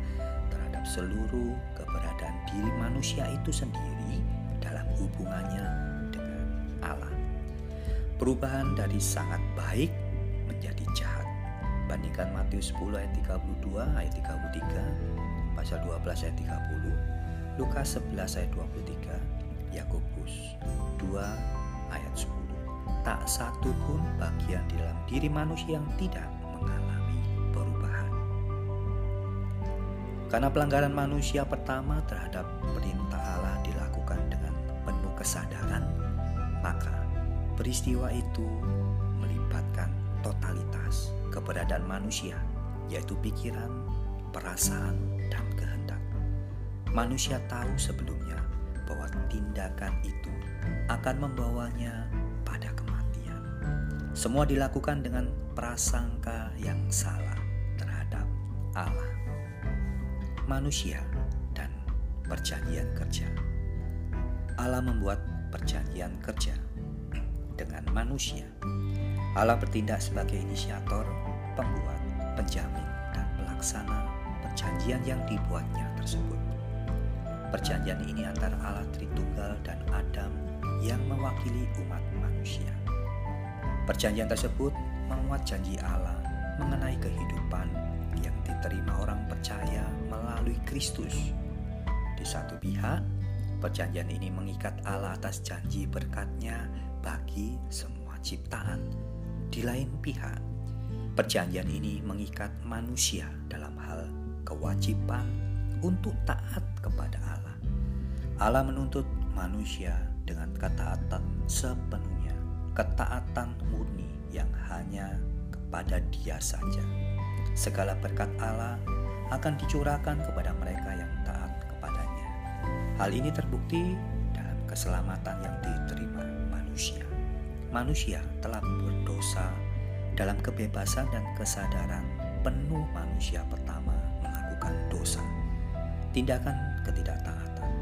terhadap seluruh keberadaan diri manusia itu sendiri dalam hubungannya dengan Allah. Perubahan dari sangat baik menjadi jahat. Bandingkan Matius 10 ayat 32 ayat 33, pasal 12 ayat 30, Lukas 11 ayat 23, Yakobus 2 ayat 10. Tak satu pun bagian di dalam diri manusia yang tidak Karena pelanggaran manusia pertama terhadap perintah Allah dilakukan dengan penuh kesadaran, maka peristiwa itu melibatkan totalitas keberadaan manusia, yaitu pikiran, perasaan, dan kehendak. Manusia tahu sebelumnya bahwa tindakan itu akan membawanya pada kematian. Semua dilakukan dengan prasangka yang salah terhadap Allah, manusia, dan perjanjian kerja. Allah membuat perjanjian kerja dengan manusia Allah bertindak sebagai inisiator, pembuat, penjamin, dan pelaksana perjanjian yang dibuatnya tersebut. Perjanjian ini antara Allah Tritunggal dan Adam yang mewakili umat manusia. Perjanjian tersebut memuat janji Allah mengenai kehidupan yang diterima orang percaya melalui Kristus. Di satu pihak, perjanjian ini mengikat Allah atas janji berkatnya bagi semua ciptaan di lain pihak, perjanjian ini mengikat manusia dalam hal kewajiban untuk taat kepada Allah. Allah menuntut manusia dengan ketaatan sepenuhnya, ketaatan murni yang hanya kepada Dia saja. Segala berkat Allah akan dicurahkan kepada mereka yang taat kepadanya. Hal ini terbukti dalam keselamatan yang diterima manusia manusia telah berdosa dalam kebebasan dan kesadaran penuh manusia pertama melakukan dosa, tindakan ketidaktaatan,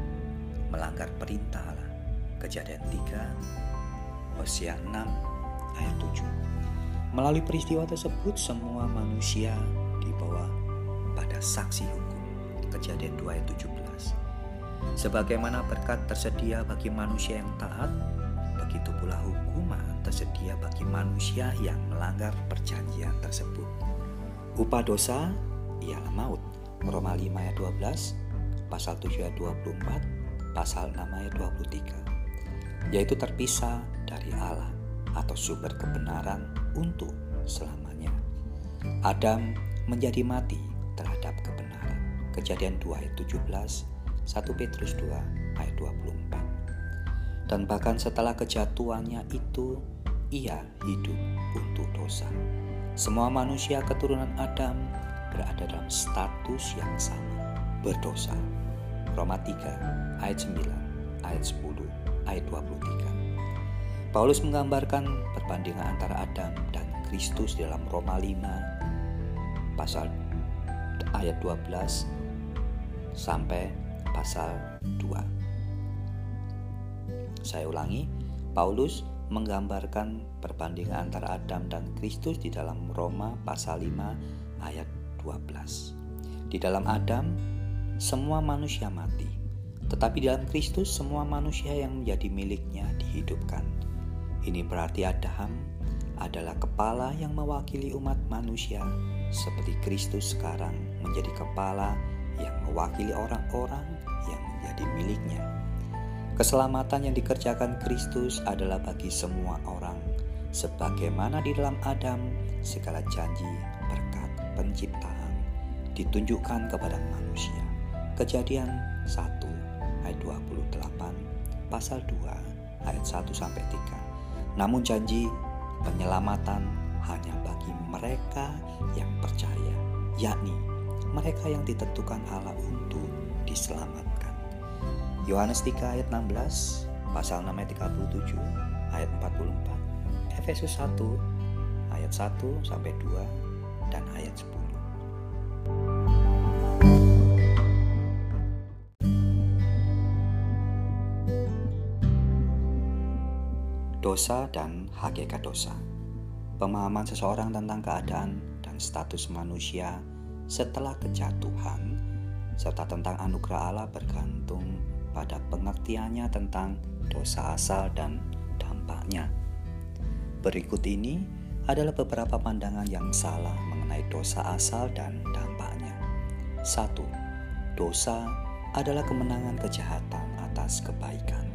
melanggar perintah Allah. Kejadian 3, Hosea 6 ayat 7. Melalui peristiwa tersebut semua manusia dibawa pada saksi hukum. Kejadian 2 ayat 17. Sebagaimana berkat tersedia bagi manusia yang taat, begitu pula hukuman tersedia bagi manusia yang melanggar perjanjian tersebut. Upah dosa ialah maut. Roma 5 ayat 12, pasal 7 ayat 24, pasal 6 ayat 23. Yaitu terpisah dari Allah atau sumber kebenaran untuk selamanya. Adam menjadi mati terhadap kebenaran. Kejadian 2 ayat 17, 1 Petrus 2 ayat 24 dan bahkan setelah kejatuhannya itu ia hidup untuk dosa. Semua manusia keturunan Adam berada dalam status yang sama, berdosa. Roma 3 ayat 9, ayat 10, ayat 23. Paulus menggambarkan perbandingan antara Adam dan Kristus dalam Roma 5 pasal ayat 12 sampai pasal 2. Saya ulangi, Paulus menggambarkan perbandingan antara Adam dan Kristus di dalam Roma pasal 5 ayat 12. Di dalam Adam semua manusia mati, tetapi dalam Kristus semua manusia yang menjadi miliknya dihidupkan. Ini berarti Adam adalah kepala yang mewakili umat manusia seperti Kristus sekarang menjadi kepala yang mewakili orang-orang yang menjadi miliknya. Keselamatan yang dikerjakan Kristus adalah bagi semua orang, sebagaimana di dalam Adam segala janji berkat penciptaan ditunjukkan kepada manusia. Kejadian 1 ayat 28, pasal 2 ayat 1 sampai 3. Namun janji penyelamatan hanya bagi mereka yang percaya, yakni mereka yang ditentukan Allah untuk diselamatkan. Yohanes 3 ayat 16, pasal 6 ayat 37, ayat 44, Efesus 1 ayat 1 sampai 2 dan ayat 10. Dosa dan hakikat dosa. Pemahaman seseorang tentang keadaan dan status manusia setelah kejatuhan serta tentang anugerah Allah bergantung pada pengertiannya tentang dosa asal dan dampaknya. Berikut ini adalah beberapa pandangan yang salah mengenai dosa asal dan dampaknya. 1. Dosa adalah kemenangan kejahatan atas kebaikan.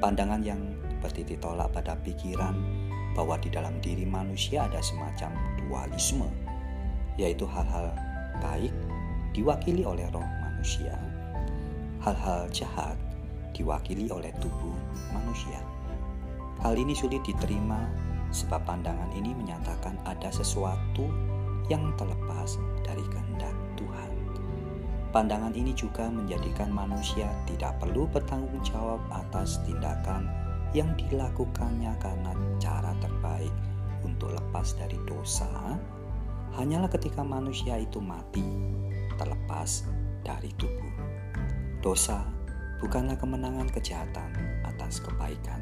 Pandangan yang bertitik tolak pada pikiran bahwa di dalam diri manusia ada semacam dualisme, yaitu hal-hal baik diwakili oleh roh manusia, hal-hal jahat diwakili oleh tubuh manusia. Hal ini sulit diterima sebab pandangan ini menyatakan ada sesuatu yang terlepas dari kehendak Tuhan. Pandangan ini juga menjadikan manusia tidak perlu bertanggung jawab atas tindakan yang dilakukannya karena cara terbaik untuk lepas dari dosa hanyalah ketika manusia itu mati terlepas dari tubuh. Dosa bukanlah kemenangan kejahatan atas kebaikan.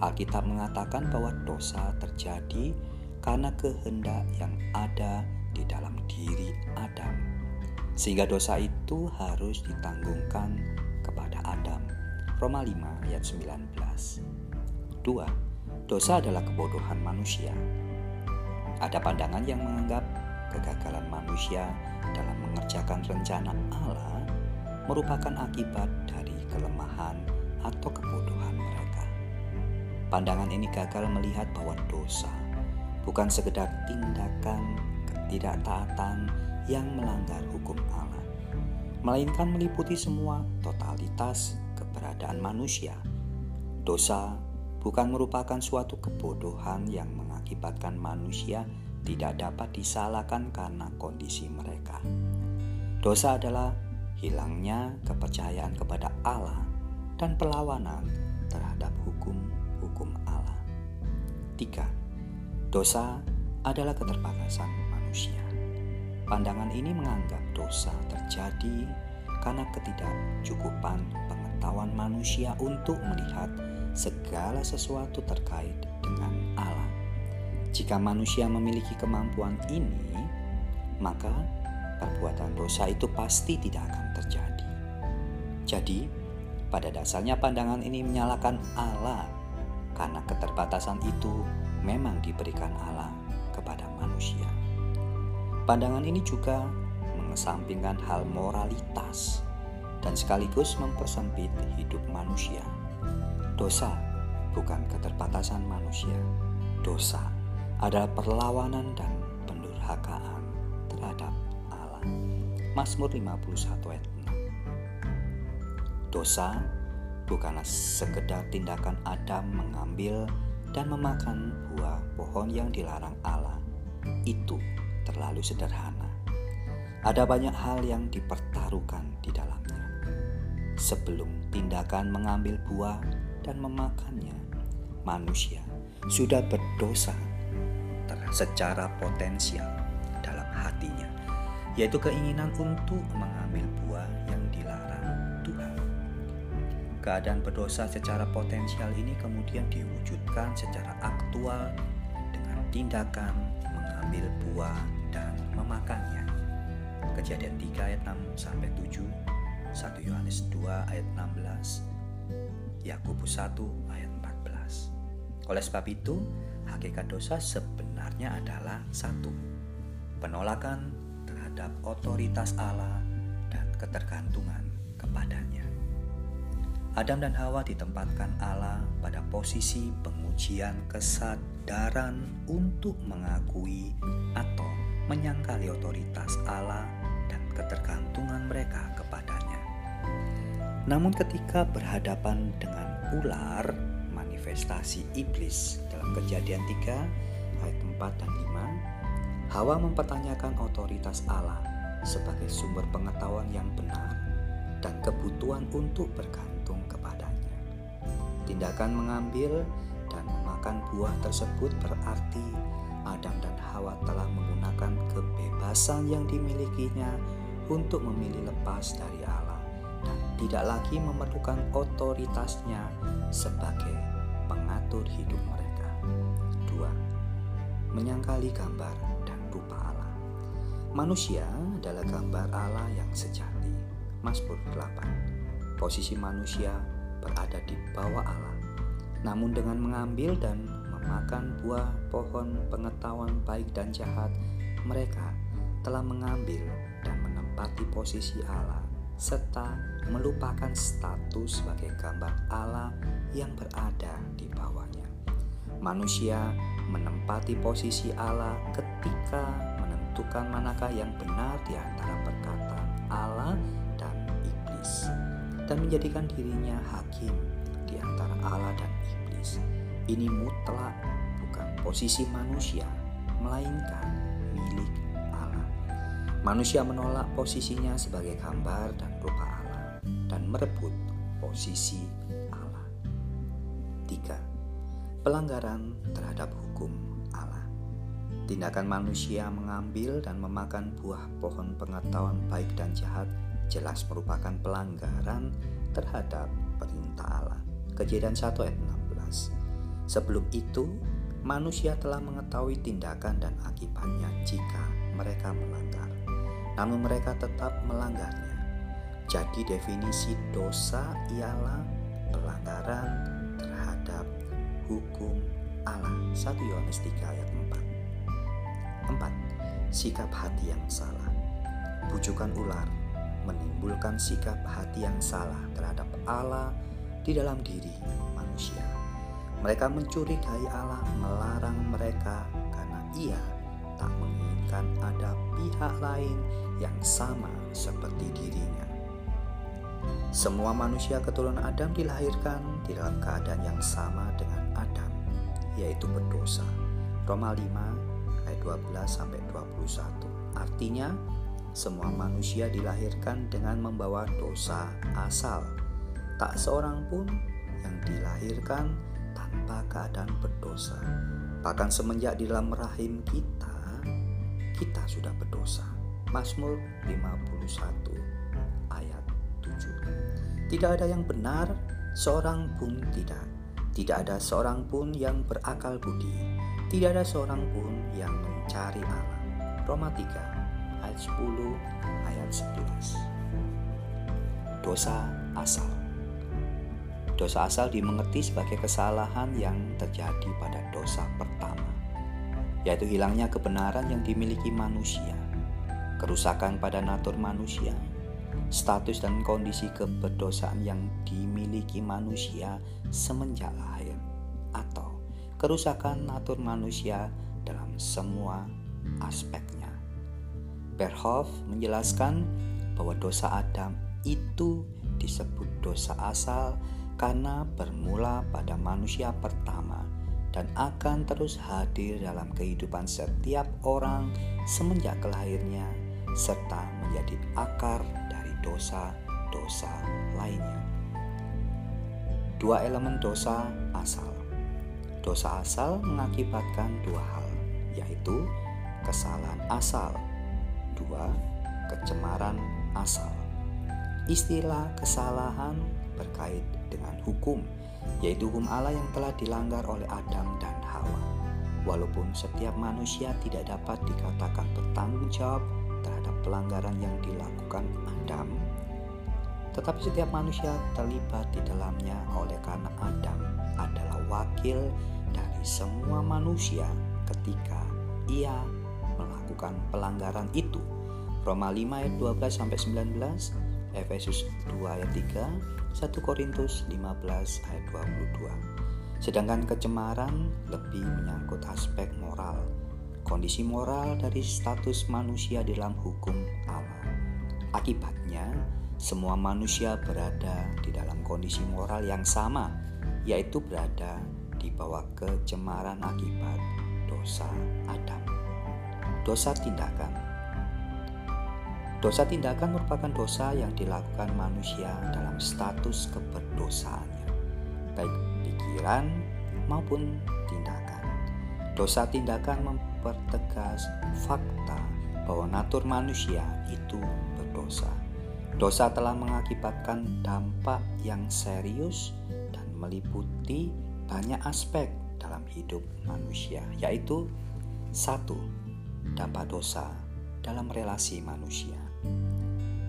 Alkitab mengatakan bahwa dosa terjadi karena kehendak yang ada di dalam diri Adam. Sehingga dosa itu harus ditanggungkan kepada Adam. Roma 5 ayat 19. 2. Dosa adalah kebodohan manusia. Ada pandangan yang menganggap kegagalan manusia dalam mengerjakan rencana Allah merupakan akibat dari kelemahan atau kebodohan mereka. Pandangan ini gagal melihat bahwa dosa bukan sekedar tindakan ketidaktaatan yang melanggar hukum Allah, melainkan meliputi semua totalitas keberadaan manusia. Dosa bukan merupakan suatu kebodohan yang mengakibatkan manusia tidak dapat disalahkan karena kondisi mereka. Dosa adalah hilangnya kepercayaan kepada Allah dan perlawanan terhadap hukum-hukum Allah. Tiga, dosa adalah keterbatasan manusia. Pandangan ini menganggap dosa terjadi karena ketidakcukupan pengetahuan manusia untuk melihat segala sesuatu terkait dengan Allah. Jika manusia memiliki kemampuan ini, maka perbuatan dosa itu pasti tidak akan terjadi. Jadi, pada dasarnya pandangan ini menyalahkan Allah karena keterbatasan itu memang diberikan Allah kepada manusia. Pandangan ini juga mengesampingkan hal moralitas dan sekaligus mempersempit hidup manusia. Dosa bukan keterbatasan manusia. Dosa adalah perlawanan dan pendurhakaan terhadap Mazmur 51 ayat 6. Dosa bukanlah sekedar tindakan Adam mengambil dan memakan buah pohon yang dilarang Allah. Itu terlalu sederhana. Ada banyak hal yang dipertaruhkan di dalamnya. Sebelum tindakan mengambil buah dan memakannya, manusia sudah berdosa secara potensial dalam hatinya yaitu keinginan untuk mengambil buah yang dilarang Tuhan. Keadaan berdosa secara potensial ini kemudian diwujudkan secara aktual dengan tindakan mengambil buah dan memakannya. Kejadian 3 ayat 6 sampai 7, 1 Yohanes 2 ayat 16, Yakobus 1 ayat 14. Oleh sebab itu, hakikat dosa sebenarnya adalah satu, penolakan terhadap otoritas Allah dan ketergantungan kepadanya. Adam dan Hawa ditempatkan Allah pada posisi pengujian kesadaran untuk mengakui atau menyangkali otoritas Allah dan ketergantungan mereka kepadanya. Namun ketika berhadapan dengan ular, manifestasi iblis dalam kejadian 3 ayat 4 dan 5 Hawa mempertanyakan otoritas Allah sebagai sumber pengetahuan yang benar dan kebutuhan untuk bergantung kepadanya. Tindakan mengambil dan memakan buah tersebut berarti Adam dan Hawa telah menggunakan kebebasan yang dimilikinya untuk memilih lepas dari Allah tidak lagi memerlukan otoritasnya sebagai mengatur hidup mereka. Dua, menyangkali gambar dan rupa Allah. Manusia adalah gambar Allah yang sejati. Mazmur 8. Posisi manusia berada di bawah Allah. Namun dengan mengambil dan memakan buah pohon pengetahuan baik dan jahat, mereka telah mengambil dan menempati posisi Allah serta melupakan status sebagai gambar Allah yang berada di bawahnya. Manusia menempati posisi Allah ketika menentukan manakah yang benar di antara perkataan Allah dan iblis dan menjadikan dirinya hakim di antara Allah dan iblis. Ini mutlak bukan posisi manusia, melainkan milik. Manusia menolak posisinya sebagai gambar dan rupa Allah dan merebut posisi Allah. 3. Pelanggaran terhadap hukum Allah. Tindakan manusia mengambil dan memakan buah pohon pengetahuan baik dan jahat jelas merupakan pelanggaran terhadap perintah Allah. Kejadian 1 ayat 16. Sebelum itu, manusia telah mengetahui tindakan dan akibatnya jika mereka melanggar. Namun mereka tetap melanggarnya. Jadi definisi dosa ialah pelanggaran terhadap hukum Allah. 1 Yohanes 3 ayat 4. 4. Sikap hati yang salah. Bujukan ular menimbulkan sikap hati yang salah terhadap Allah di dalam diri manusia. Mereka mencurigai Allah melarang mereka karena ia tak menginginkan ada pihak lain yang sama seperti dirinya. Semua manusia keturunan Adam dilahirkan di dalam keadaan yang sama dengan Adam, yaitu berdosa. Roma 5 ayat 12 sampai 21. Artinya, semua manusia dilahirkan dengan membawa dosa asal. Tak seorang pun yang dilahirkan tanpa keadaan berdosa. Bahkan semenjak di dalam rahim kita, kita sudah berdosa. Mazmur 51 ayat 7. Tidak ada yang benar, seorang pun tidak. Tidak ada seorang pun yang berakal budi. Tidak ada seorang pun yang mencari Allah. Roma 3 ayat 10 ayat 11. Dosa asal Dosa asal dimengerti sebagai kesalahan yang terjadi pada dosa pertama, yaitu hilangnya kebenaran yang dimiliki manusia, kerusakan pada natur manusia, status dan kondisi keberdosaan yang dimiliki manusia semenjak lahir, atau kerusakan natur manusia dalam semua aspeknya. Berhoff menjelaskan bahwa dosa Adam itu disebut dosa asal karena bermula pada manusia pertama dan akan terus hadir dalam kehidupan setiap orang semenjak kelahirnya serta menjadi akar dari dosa-dosa lainnya. Dua elemen dosa asal. Dosa asal mengakibatkan dua hal, yaitu kesalahan asal. Dua, kecemaran asal. Istilah kesalahan berkait dengan hukum, yaitu hukum Allah yang telah dilanggar oleh Adam dan Hawa. Walaupun setiap manusia tidak dapat dikatakan bertanggung jawab pelanggaran yang dilakukan Adam, tetapi setiap manusia terlibat di dalamnya oleh karena Adam adalah wakil dari semua manusia ketika ia melakukan pelanggaran itu. Roma 5 ayat 12 sampai 19, Efesus 2 ayat 3, 1 Korintus 15 ayat 22. Sedangkan kecemaran lebih menyangkut aspek moral, kondisi moral dari status manusia dalam hukum Allah. Akibatnya, semua manusia berada di dalam kondisi moral yang sama, yaitu berada di bawah kecemaran akibat dosa Adam. Dosa tindakan Dosa tindakan merupakan dosa yang dilakukan manusia dalam status keberdosaannya, baik pikiran maupun tindakan. Dosa tindakan mempertegas fakta bahwa natur manusia itu berdosa. Dosa telah mengakibatkan dampak yang serius dan meliputi banyak aspek dalam hidup manusia, yaitu satu, dampak dosa dalam relasi manusia.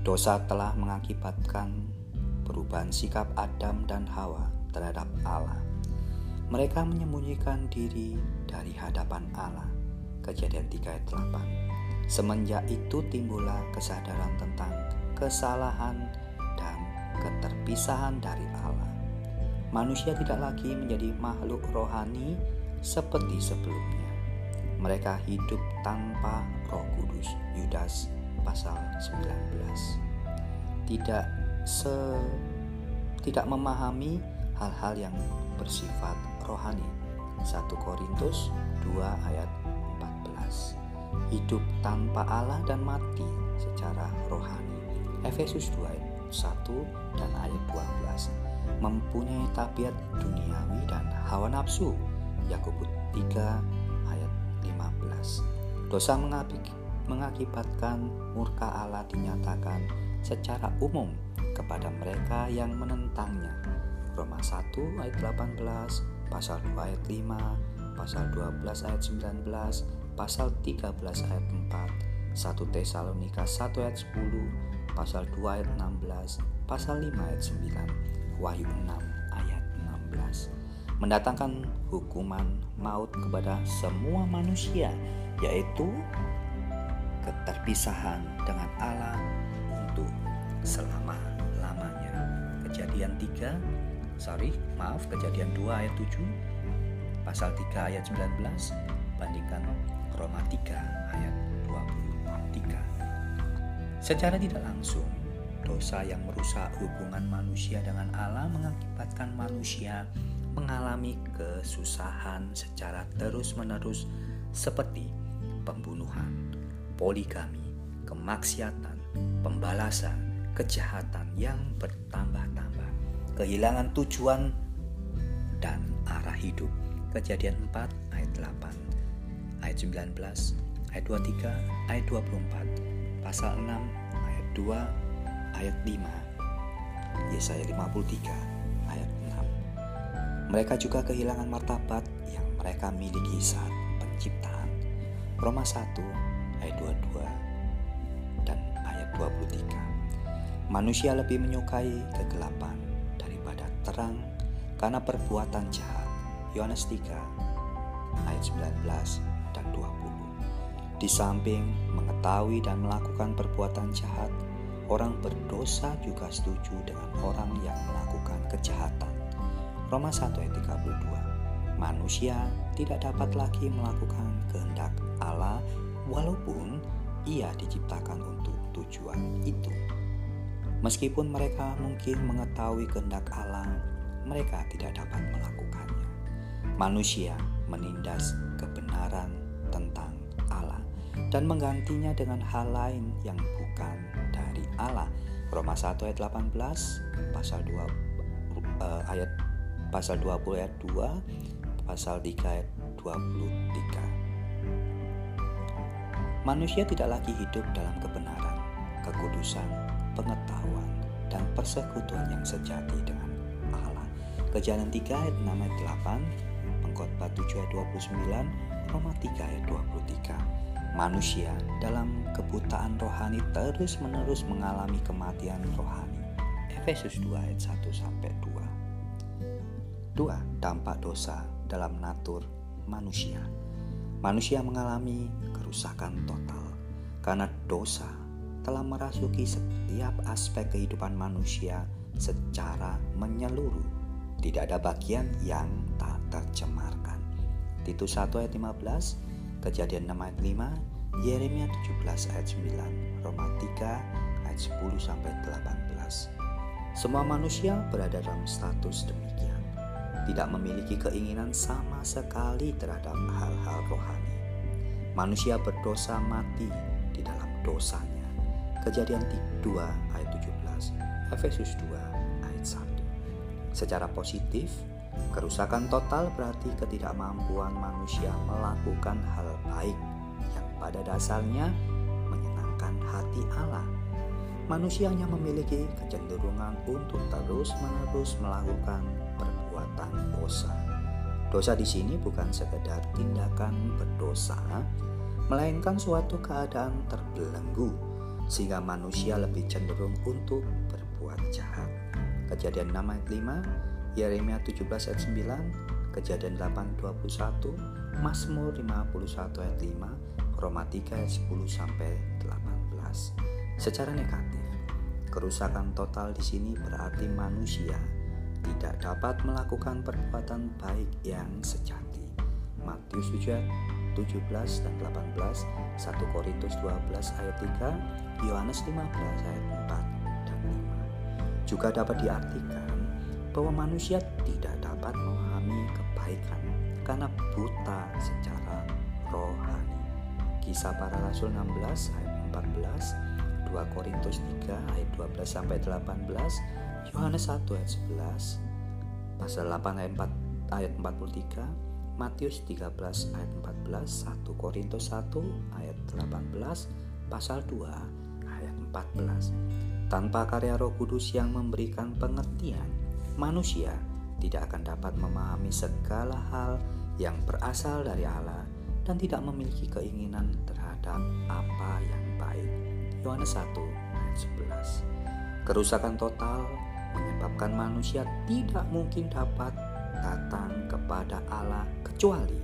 Dosa telah mengakibatkan perubahan sikap Adam dan Hawa terhadap Allah. Mereka menyembunyikan diri dari hadapan Allah. Kejadian 3 ayat 8. Semenjak itu timbullah kesadaran tentang kesalahan dan keterpisahan dari Allah. Manusia tidak lagi menjadi makhluk rohani seperti sebelumnya. Mereka hidup tanpa Roh Kudus. Yudas pasal 19. Tidak se tidak memahami hal-hal yang bersifat rohani. 1 Korintus 2 ayat 14. Hidup tanpa Allah dan mati secara rohani. Efesus 2 ayat 1 dan ayat 12. Mempunyai tabiat duniawi dan hawa nafsu. Yakobus 3 ayat 15. Dosa mengakibatkan murka Allah dinyatakan secara umum kepada mereka yang menentangnya. Roma 1 ayat 18, pasal 2 ayat 5, pasal 12 ayat 19, pasal 13 ayat 4, 1 Tesalonika 1 ayat 10, pasal 2 ayat 16, pasal 5 ayat 9, Wahyu 6 ayat 16 mendatangkan hukuman maut kepada semua manusia yaitu keterpisahan dengan Allah untuk selama-lamanya. Kejadian 3, sorry, maaf, kejadian 2 ayat 7, pasal 3 ayat 19, bandingkan Roma 3 ayat 23. Secara tidak langsung, dosa yang merusak hubungan manusia dengan Allah mengakibatkan manusia mengalami kesusahan secara terus-menerus seperti pembunuhan, poligami, kemaksiatan, pembalasan, kejahatan yang bertambah-tambah, kehilangan tujuan dan arah hidup. Kejadian 4 ayat 8, ayat 19, ayat 23, ayat 24, pasal 6 ayat 2, ayat 5, Yesaya 53 ayat 6. Mereka juga kehilangan martabat yang mereka miliki saat penciptaan. Roma 1 ayat 22 dan ayat 23. Manusia lebih menyukai kegelapan daripada terang karena perbuatan jahat. Yohanes 3 ayat 19 dan 20. Di samping mengetahui dan melakukan perbuatan jahat, orang berdosa juga setuju dengan orang yang melakukan kejahatan. Roma 1 ayat 32. Manusia tidak dapat lagi melakukan kehendak Allah walaupun ia diciptakan untuk tujuan itu. Meskipun mereka mungkin mengetahui kehendak Allah, mereka tidak dapat melakukannya. Manusia menindas kebenaran tentang Allah dan menggantinya dengan hal lain yang bukan dari Allah. Roma 1 ayat 18, pasal 2 uh, eh, ayat pasal 20 ayat 2, pasal 3 ayat 23. Manusia tidak lagi hidup dalam kebenaran, kekudusan, pengetahuan, dan persekutuan yang sejati dengan Allah. Kejadian 3 ayat 6 ayat 8, Pengkhotbah 7 ayat 29, Roma 3 ayat 23. Manusia dalam kebutaan rohani terus-menerus mengalami kematian rohani. Efesus 2 ayat 1 sampai 2. 2. Dampak dosa dalam natur manusia. Manusia mengalami kerusakan total karena dosa telah merasuki setiap aspek kehidupan manusia secara menyeluruh. Tidak ada bagian yang tak tercemarkan. Titus 1 ayat 15, Kejadian 6 ayat 5, Yeremia 17 ayat 9, Roma 3 ayat 10 sampai 18. Semua manusia berada dalam status demikian. Tidak memiliki keinginan sama sekali terhadap hal-hal rohani Manusia berdosa mati di dalam dosanya. Kejadian 2 ayat 17, Efesus 2 ayat 1. Secara positif, kerusakan total berarti ketidakmampuan manusia melakukan hal baik yang pada dasarnya menyenangkan hati Allah. Manusia hanya memiliki kecenderungan untuk terus-menerus melakukan perbuatan dosa. Dosa di sini bukan sekedar tindakan berdosa, melainkan suatu keadaan terbelenggu sehingga manusia lebih cenderung untuk berbuat jahat. Kejadian 6 ayat 5, Yeremia 17 ayat 9, Kejadian 8 21, Mazmur 51 ayat 5, Roma 3 ayat 10 sampai 18. Secara negatif, kerusakan total di sini berarti manusia tidak dapat melakukan perbuatan baik yang sejati. Matius 7 17 dan 18, 1 Korintus 12 ayat 3, Yohanes 15 ayat 4 dan 5. Juga dapat diartikan bahwa manusia tidak dapat memahami kebaikan karena buta secara rohani. Kisah para Rasul 16 ayat 14, 2 Korintus 3 ayat 12 sampai 18, Yohanes 1 ayat 11, pasal 8 ayat 4 ayat 43, Matius 13 ayat 14, 1 Korintus 1 ayat 18, pasal 2 ayat 14. Tanpa karya Roh Kudus yang memberikan pengertian, manusia tidak akan dapat memahami segala hal yang berasal dari Allah dan tidak memiliki keinginan terhadap apa yang baik. Yohanes 1 ayat 11. Kerusakan total menyebabkan manusia tidak mungkin dapat datang kepada Allah kecuali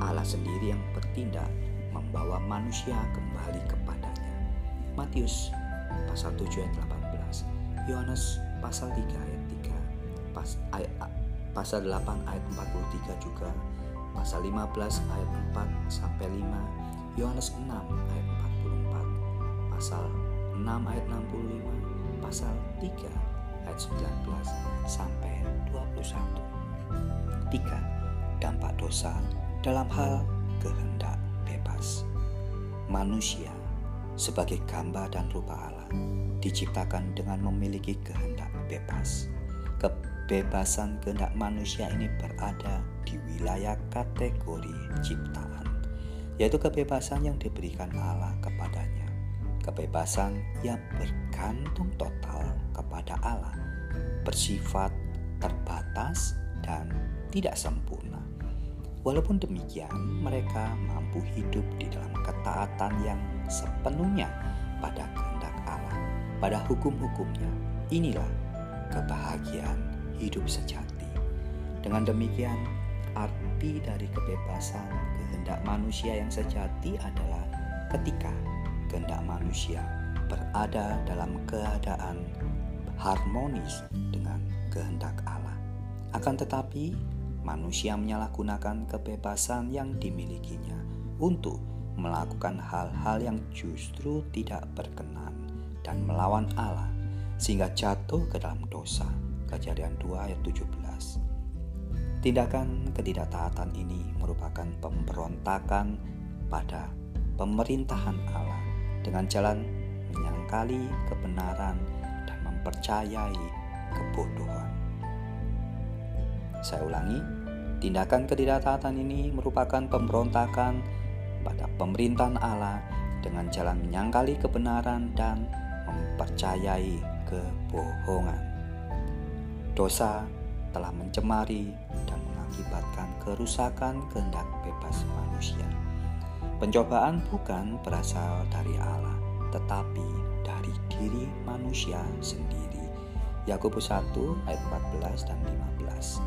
Allah sendiri yang bertindak membawa manusia kembali kepadanya. Matius pasal 7 ayat 18, Yohanes pasal 3 ayat 3, pas, ayat, pasal 8 ayat 43 juga, pasal 15 ayat 4 sampai 5, Yohanes 6 ayat 44, pasal 6 ayat 65, pasal 3 ayat 19 sampai 21. 3. Dampak dosa dalam hal kehendak bebas. Manusia sebagai gambar dan rupa Allah diciptakan dengan memiliki kehendak bebas. Kebebasan kehendak manusia ini berada di wilayah kategori ciptaan, yaitu kebebasan yang diberikan Allah kepadanya. Kebebasan yang bergantung total kepada Allah, bersifat terbatas dan tidak sempurna. Walaupun demikian, mereka mampu hidup di dalam ketaatan yang sepenuhnya pada kehendak Allah, pada hukum-hukumnya. Inilah kebahagiaan hidup sejati. Dengan demikian, arti dari kebebasan kehendak manusia yang sejati adalah ketika kehendak manusia berada dalam keadaan harmonis dengan kehendak Allah. Akan tetapi, manusia menyalahgunakan kebebasan yang dimilikinya untuk melakukan hal-hal yang justru tidak berkenan dan melawan Allah sehingga jatuh ke dalam dosa. Kejadian 2 ayat 17. Tindakan ketidaktaatan ini merupakan pemberontakan pada pemerintahan Allah dengan jalan menyangkali kebenaran dan mempercayai kebodohan. Saya ulangi, tindakan ketidaktaatan ini merupakan pemberontakan pada pemerintahan Allah dengan jalan menyangkali kebenaran dan mempercayai kebohongan. Dosa telah mencemari dan mengakibatkan kerusakan kehendak bebas manusia. Pencobaan bukan berasal dari Allah, tetapi dari diri manusia sendiri. Yakobus 1 ayat 14 dan 15.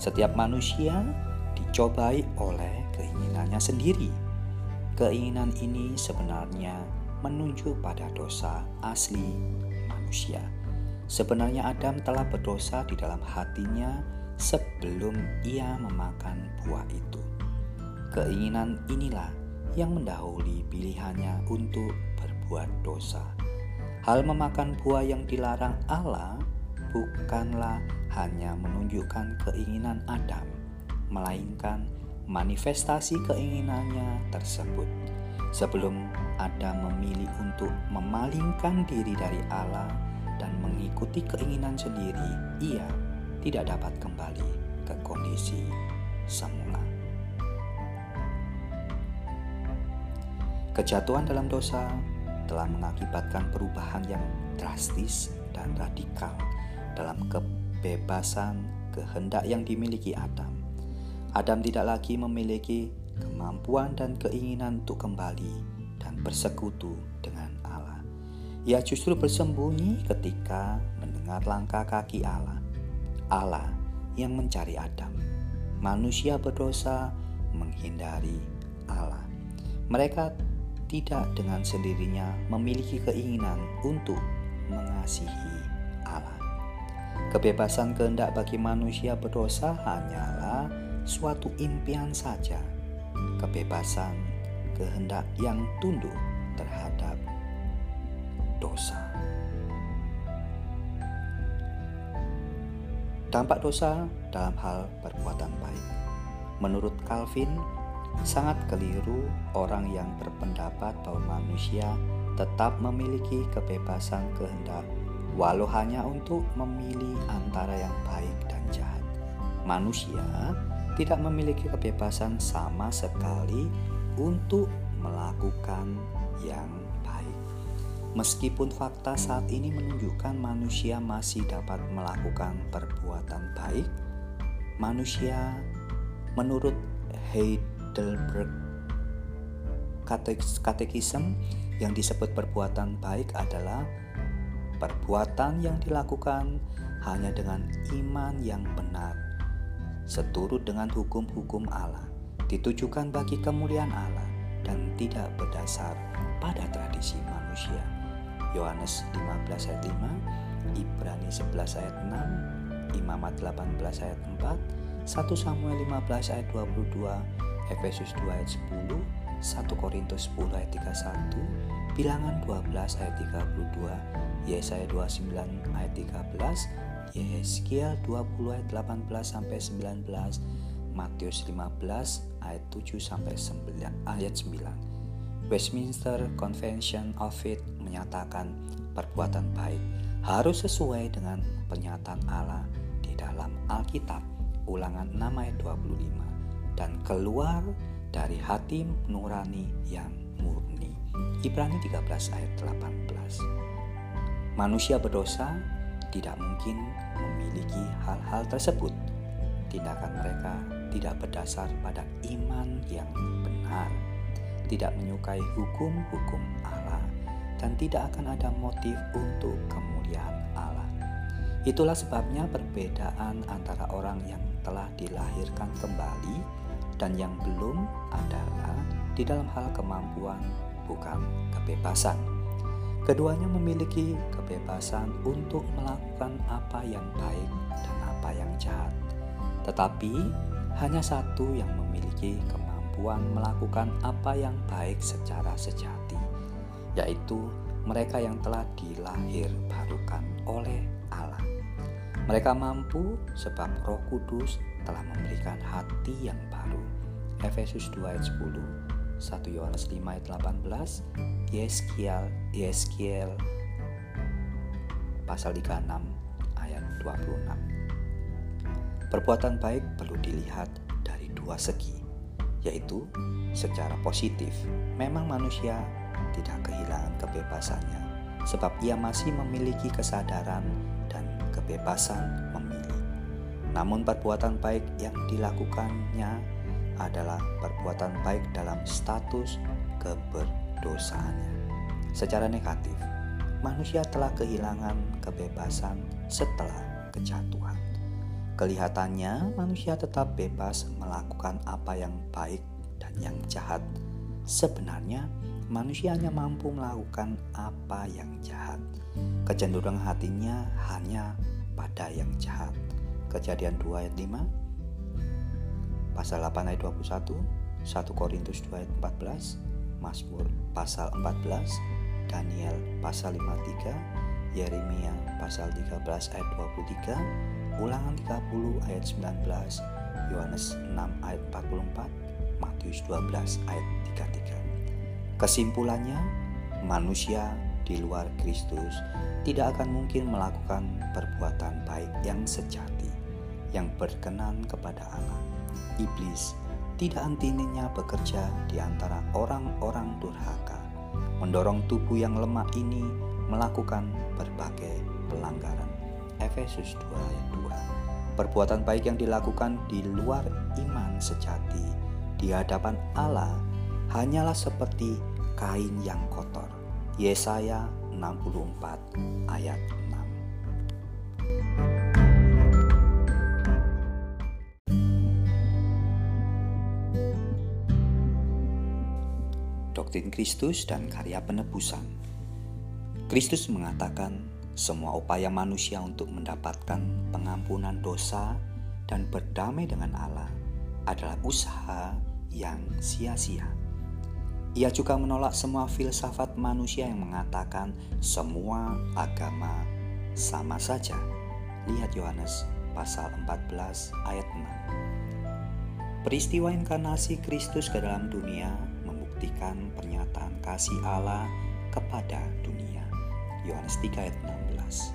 Setiap manusia dicobai oleh keinginannya sendiri. Keinginan ini sebenarnya menunjuk pada dosa asli manusia. Sebenarnya Adam telah berdosa di dalam hatinya sebelum ia memakan buah itu. Keinginan inilah yang mendahului pilihannya untuk berbuat dosa. Hal memakan buah yang dilarang Allah bukanlah hanya menunjukkan keinginan Adam, melainkan manifestasi keinginannya tersebut. Sebelum Adam memilih untuk memalingkan diri dari Allah dan mengikuti keinginan sendiri, ia tidak dapat kembali ke kondisi semula. Kejatuhan dalam dosa telah mengakibatkan perubahan yang drastis dan radikal dalam kebebasan kehendak yang dimiliki Adam. Adam tidak lagi memiliki kemampuan dan keinginan untuk kembali dan bersekutu. Ia justru bersembunyi ketika mendengar langkah kaki Allah. Allah yang mencari Adam. Manusia berdosa menghindari Allah. Mereka tidak dengan sendirinya memiliki keinginan untuk mengasihi Allah. Kebebasan kehendak bagi manusia berdosa hanyalah suatu impian saja. Kebebasan kehendak yang tunduk terhadap dosa. Dampak dosa dalam hal perbuatan baik. Menurut Calvin, sangat keliru orang yang berpendapat bahwa manusia tetap memiliki kebebasan kehendak, walau hanya untuk memilih antara yang baik dan jahat. Manusia tidak memiliki kebebasan sama sekali untuk melakukan yang. Meskipun fakta saat ini menunjukkan manusia masih dapat melakukan perbuatan baik, manusia menurut Heidelberg Katekism yang disebut perbuatan baik adalah perbuatan yang dilakukan hanya dengan iman yang benar seturut dengan hukum-hukum Allah, ditujukan bagi kemuliaan Allah dan tidak berdasar pada tradisi manusia. Yohanes 15 ayat 5, Ibrani 11 ayat 6, Imamat 18 ayat 4, 1 Samuel 15 ayat 22, Efesus 2 ayat 10, 1 Korintus 10 ayat 31, Bilangan 12 ayat 32, Yesaya 29 ayat 13, Yeskiel 20 ayat 18 sampai 19, Matius 15 ayat 7 sampai 9 ayat 9. Westminster Convention of Faith menyatakan perbuatan baik harus sesuai dengan pernyataan Allah di dalam Alkitab Ulangan 6 ayat 25 dan keluar dari hati nurani yang murni. Ibrani 13 ayat 18. Manusia berdosa tidak mungkin memiliki hal-hal tersebut. Tindakan mereka tidak berdasar pada iman yang benar, tidak menyukai hukum-hukum Allah, dan tidak akan ada motif untuk kemuliaan Allah. Itulah sebabnya perbedaan antara orang yang telah dilahirkan kembali dan yang belum adalah di dalam hal kemampuan, bukan kebebasan. Keduanya memiliki kebebasan untuk melakukan apa yang baik dan apa yang jahat, tetapi hanya satu yang memiliki kemampuan melakukan apa yang baik secara sejati, yaitu mereka yang telah dilahir barukan oleh Allah. Mereka mampu sebab Roh Kudus telah memberikan hati yang baru. Efesus 2 ayat 10 1 Yohanes 5 ayat 18 Yeskiel Yeskiel pasal 36 ayat 26 Perbuatan baik perlu dilihat dari dua segi yaitu secara positif memang manusia tidak kehilangan kebebasannya sebab ia masih memiliki kesadaran dan kebebasan memilih namun perbuatan baik yang dilakukannya adalah perbuatan baik dalam status keberdosaannya. Secara negatif, manusia telah kehilangan kebebasan setelah kejatuhan. Kelihatannya, manusia tetap bebas melakukan apa yang baik dan yang jahat. Sebenarnya, manusia hanya mampu melakukan apa yang jahat. Kecenderungan hatinya hanya pada yang jahat. Kejadian 2 ayat 5 pasal 8 ayat 21, 1 Korintus 2 ayat 14, Mazmur pasal 14, Daniel pasal 53, Yeremia pasal 13 ayat 23, Ulangan 30 ayat 19, Yohanes 6 ayat 44, Matius 12 ayat 33. Kesimpulannya, manusia di luar Kristus tidak akan mungkin melakukan perbuatan baik yang sejati, yang berkenan kepada Allah iblis tidak hentinya bekerja di antara orang-orang durhaka, mendorong tubuh yang lemah ini melakukan berbagai pelanggaran. Efesus 2 ayat 2 Perbuatan baik yang dilakukan di luar iman sejati di hadapan Allah hanyalah seperti kain yang kotor. Yesaya 64 ayat 6. doktrin Kristus dan karya penebusan. Kristus mengatakan semua upaya manusia untuk mendapatkan pengampunan dosa dan berdamai dengan Allah adalah usaha yang sia-sia. Ia juga menolak semua filsafat manusia yang mengatakan semua agama sama saja. Lihat Yohanes pasal 14 ayat 6. Peristiwa inkarnasi Kristus ke dalam dunia membuktikan pernyataan kasih Allah kepada dunia. Yohanes 3 ayat 16.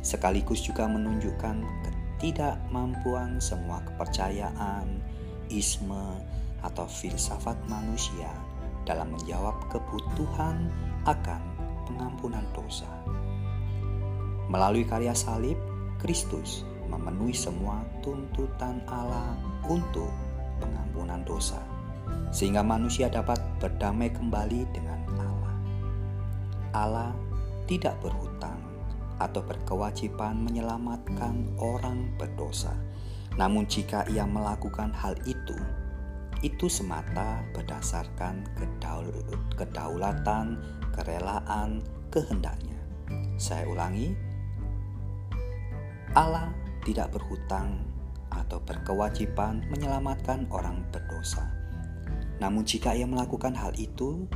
Sekaligus juga menunjukkan ketidakmampuan semua kepercayaan, isme, atau filsafat manusia dalam menjawab kebutuhan akan pengampunan dosa. Melalui karya salib, Kristus memenuhi semua tuntutan Allah untuk pengampunan dosa sehingga manusia dapat berdamai kembali dengan Allah. Allah tidak berhutang atau berkewajiban menyelamatkan orang berdosa. Namun jika ia melakukan hal itu, itu semata berdasarkan kedaulatan, kerelaan, kehendaknya. Saya ulangi, Allah tidak berhutang atau berkewajiban menyelamatkan orang berdosa. Namun jika ia melakukan hal itu,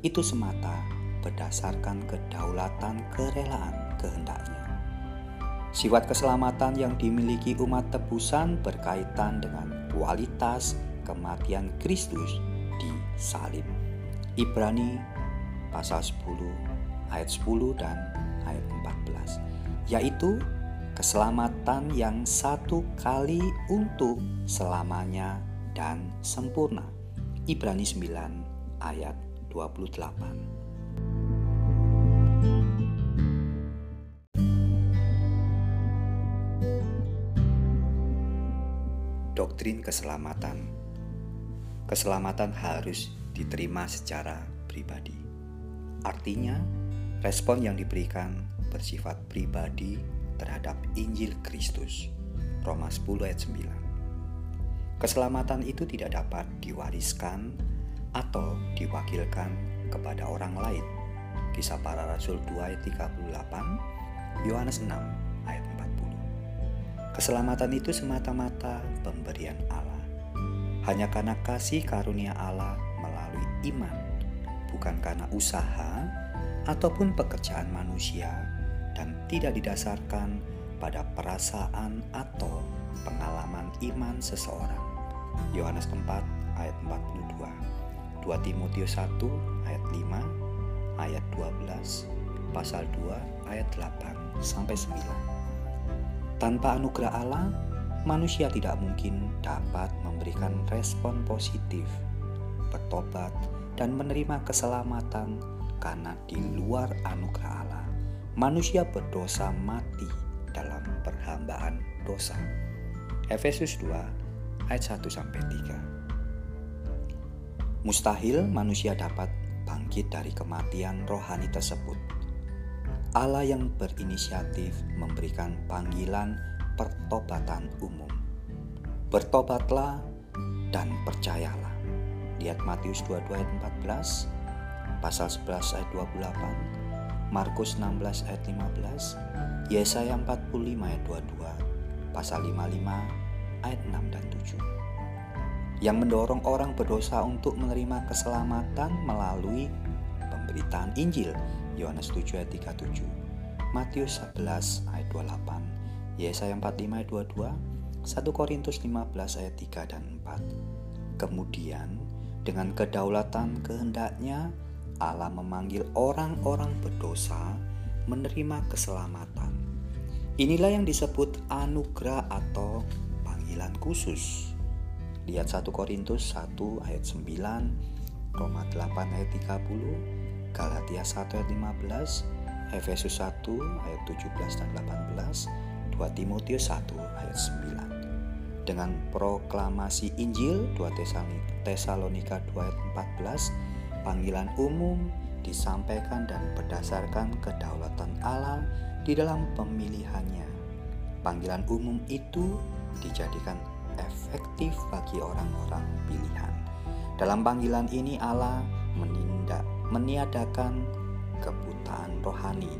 itu semata berdasarkan kedaulatan kerelaan kehendaknya. Sifat keselamatan yang dimiliki umat tebusan berkaitan dengan kualitas kematian Kristus di salib. Ibrani pasal 10 ayat 10 dan ayat 14 yaitu keselamatan yang satu kali untuk selamanya dan sempurna. Ibrani 9 ayat 28. Doktrin keselamatan. Keselamatan harus diterima secara pribadi. Artinya, respon yang diberikan bersifat pribadi terhadap Injil Kristus. Roma 10 ayat 9. Keselamatan itu tidak dapat diwariskan atau diwakilkan kepada orang lain. Kisah para Rasul 2 ayat 38, Yohanes 6 ayat 40. Keselamatan itu semata-mata pemberian Allah. Hanya karena kasih karunia Allah melalui iman, bukan karena usaha ataupun pekerjaan manusia dan tidak didasarkan pada perasaan atau pengalaman iman seseorang. Yohanes 4 ayat 42 2 Timotius 1 ayat 5 ayat 12 pasal 2 ayat 8 sampai 9 Tanpa anugerah Allah manusia tidak mungkin dapat memberikan respon positif bertobat dan menerima keselamatan karena di luar anugerah Allah manusia berdosa mati dalam perhambaan dosa. Efesus 2 ayat 1 sampai 3. Mustahil manusia dapat bangkit dari kematian rohani tersebut. Allah yang berinisiatif memberikan panggilan pertobatan umum. Bertobatlah dan percayalah. Lihat Matius 22 ayat 14, pasal 11 ayat 28, Markus 16 ayat 15, Yesaya 45 ayat 22, pasal 55 ayat 6 dan 7 yang mendorong orang berdosa untuk menerima keselamatan melalui pemberitaan Injil Yohanes 7 ayat 37 Matius 11 ayat 28 Yesaya 45 ayat 22 1 Korintus 15 ayat 3 dan 4 Kemudian dengan kedaulatan kehendaknya Allah memanggil orang-orang berdosa menerima keselamatan. Inilah yang disebut anugerah atau panggilan khusus. Lihat 1 Korintus 1 ayat 9, Roma 8 ayat 30, Galatia 1 ayat 15, Efesus 1 ayat 17 dan 18, 2 Timotius 1 ayat 9. Dengan proklamasi Injil 2 Tesalonika 2 ayat 14, panggilan umum disampaikan dan berdasarkan kedaulatan Allah di dalam pemilihannya. Panggilan umum itu dijadikan efektif bagi orang-orang pilihan. Dalam panggilan ini Allah menindak, meniadakan kebutaan rohani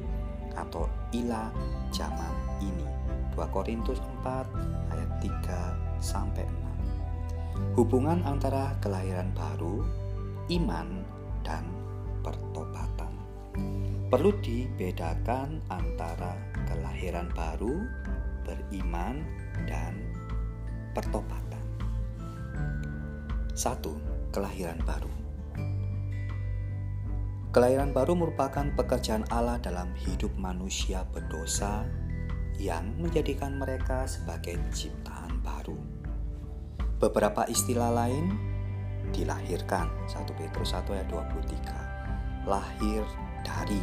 atau ilah zaman. 2 Korintus 4 ayat 3 sampai 6. Hubungan antara kelahiran baru, iman, dan pertobatan. Perlu dibedakan antara kelahiran baru, beriman, dan pertobatan. Satu, kelahiran baru. Kelahiran baru merupakan pekerjaan Allah dalam hidup manusia berdosa yang menjadikan mereka sebagai ciptaan baru. Beberapa istilah lain dilahirkan. 1 Petrus 1 ayat 23 lahir dari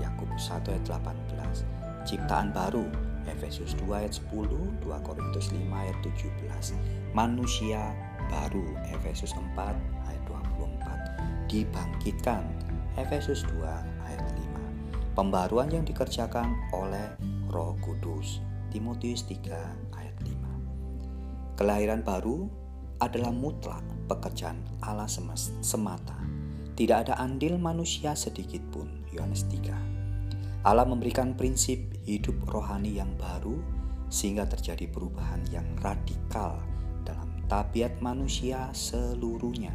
Yakobus 1 ayat 18 ciptaan baru. Efesus 2 ayat 10 2 Korintus 5 ayat 17 manusia baru. Efesus 4 ayat 24 dibangkitkan. Efesus 2 ayat 5. Pembaruan yang dikerjakan oleh Roh Kudus. Timotius 3 ayat 5. Kelahiran baru adalah mutlak pekerjaan Allah semata. Tidak ada andil manusia sedikit pun. Yohanes 3. Allah memberikan prinsip hidup rohani yang baru sehingga terjadi perubahan yang radikal dalam tabiat manusia seluruhnya,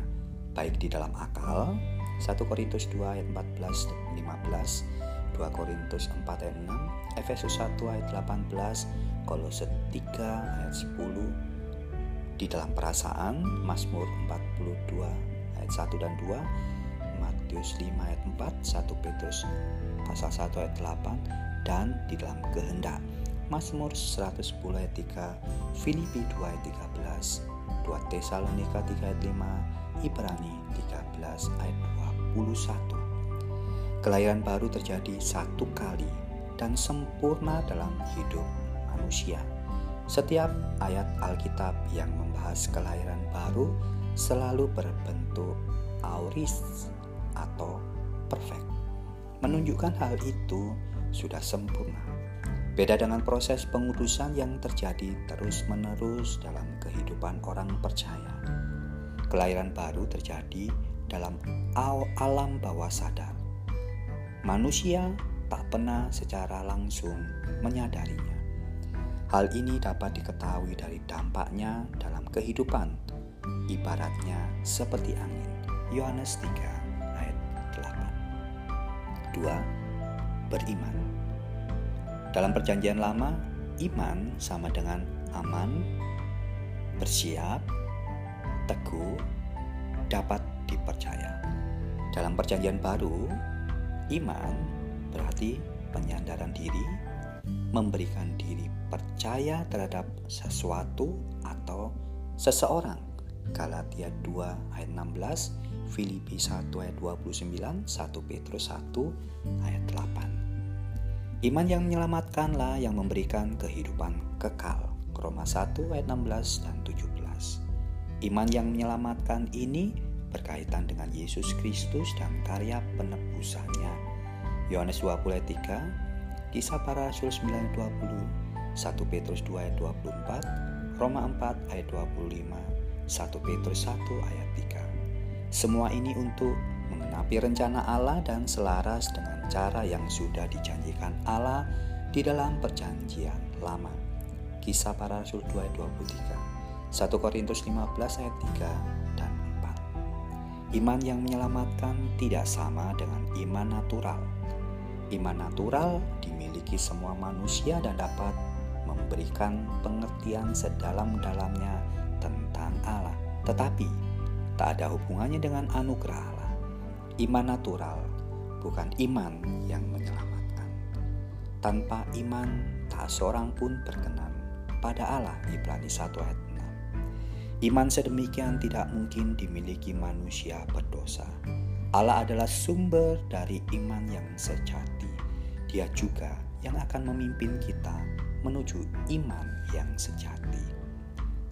baik di dalam akal, 1 Korintus 2 ayat 14 15 2 Korintus 4 ayat 6 Efesus 1 ayat 18 Kolose 3 ayat 10 di dalam perasaan Mazmur 42 ayat 1 dan 2 Matius 5 ayat 4 1 Petrus pasal 1 ayat 8 dan di dalam kehendak. Mazmur 110 ayat 3 Filipi 2 ayat 13 2 Tesalonika 3 ayat 5 Ibrani 13 ayat 2 Kelahiran baru terjadi satu kali dan sempurna dalam hidup manusia. Setiap ayat Alkitab yang membahas kelahiran baru selalu berbentuk auris atau perfect. Menunjukkan hal itu sudah sempurna. Beda dengan proses pengudusan yang terjadi terus-menerus dalam kehidupan orang percaya. Kelahiran baru terjadi dalam alam bawah sadar. Manusia tak pernah secara langsung menyadarinya. Hal ini dapat diketahui dari dampaknya dalam kehidupan, ibaratnya seperti angin. Yohanes 3 ayat 8. 2. Beriman. Dalam perjanjian lama, iman sama dengan aman, bersiap, teguh, dapat dipercaya. Dalam perjanjian baru, iman berarti penyandaran diri, memberikan diri percaya terhadap sesuatu atau seseorang. Galatia 2 ayat 16, Filipi 1 ayat 29, 1 Petrus 1 ayat 8. Iman yang menyelamatkanlah yang memberikan kehidupan kekal. Roma 1 ayat 16 dan 17. Iman yang menyelamatkan ini berkaitan dengan Yesus Kristus dan karya penebusannya. Yohanes 20 ayat 3, Kisah para Rasul 9 ayat 20, 1 Petrus 2 ayat 24, Roma 4 ayat 25, 1 Petrus 1 ayat 3. Semua ini untuk mengenapi rencana Allah dan selaras dengan cara yang sudah dijanjikan Allah di dalam perjanjian lama. Kisah para Rasul 2 ayat 23, 1 Korintus 15 ayat 3, Iman yang menyelamatkan tidak sama dengan iman natural. Iman natural dimiliki semua manusia dan dapat memberikan pengertian sedalam-dalamnya tentang Allah, tetapi tak ada hubungannya dengan anugerah Allah. Iman natural bukan iman yang menyelamatkan. Tanpa iman, tak seorang pun berkenan pada Allah. Ibrani 1 ayat Iman sedemikian tidak mungkin dimiliki manusia berdosa. Allah adalah sumber dari iman yang sejati. Dia juga yang akan memimpin kita menuju iman yang sejati.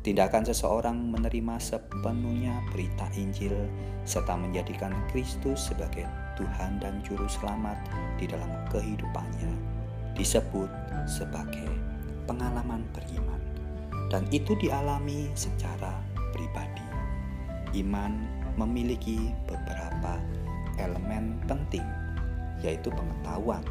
Tindakan seseorang menerima sepenuhnya berita Injil serta menjadikan Kristus sebagai Tuhan dan Juru Selamat di dalam kehidupannya disebut sebagai pengalaman beriman, dan itu dialami secara pribadi. Iman memiliki beberapa elemen penting, yaitu pengetahuan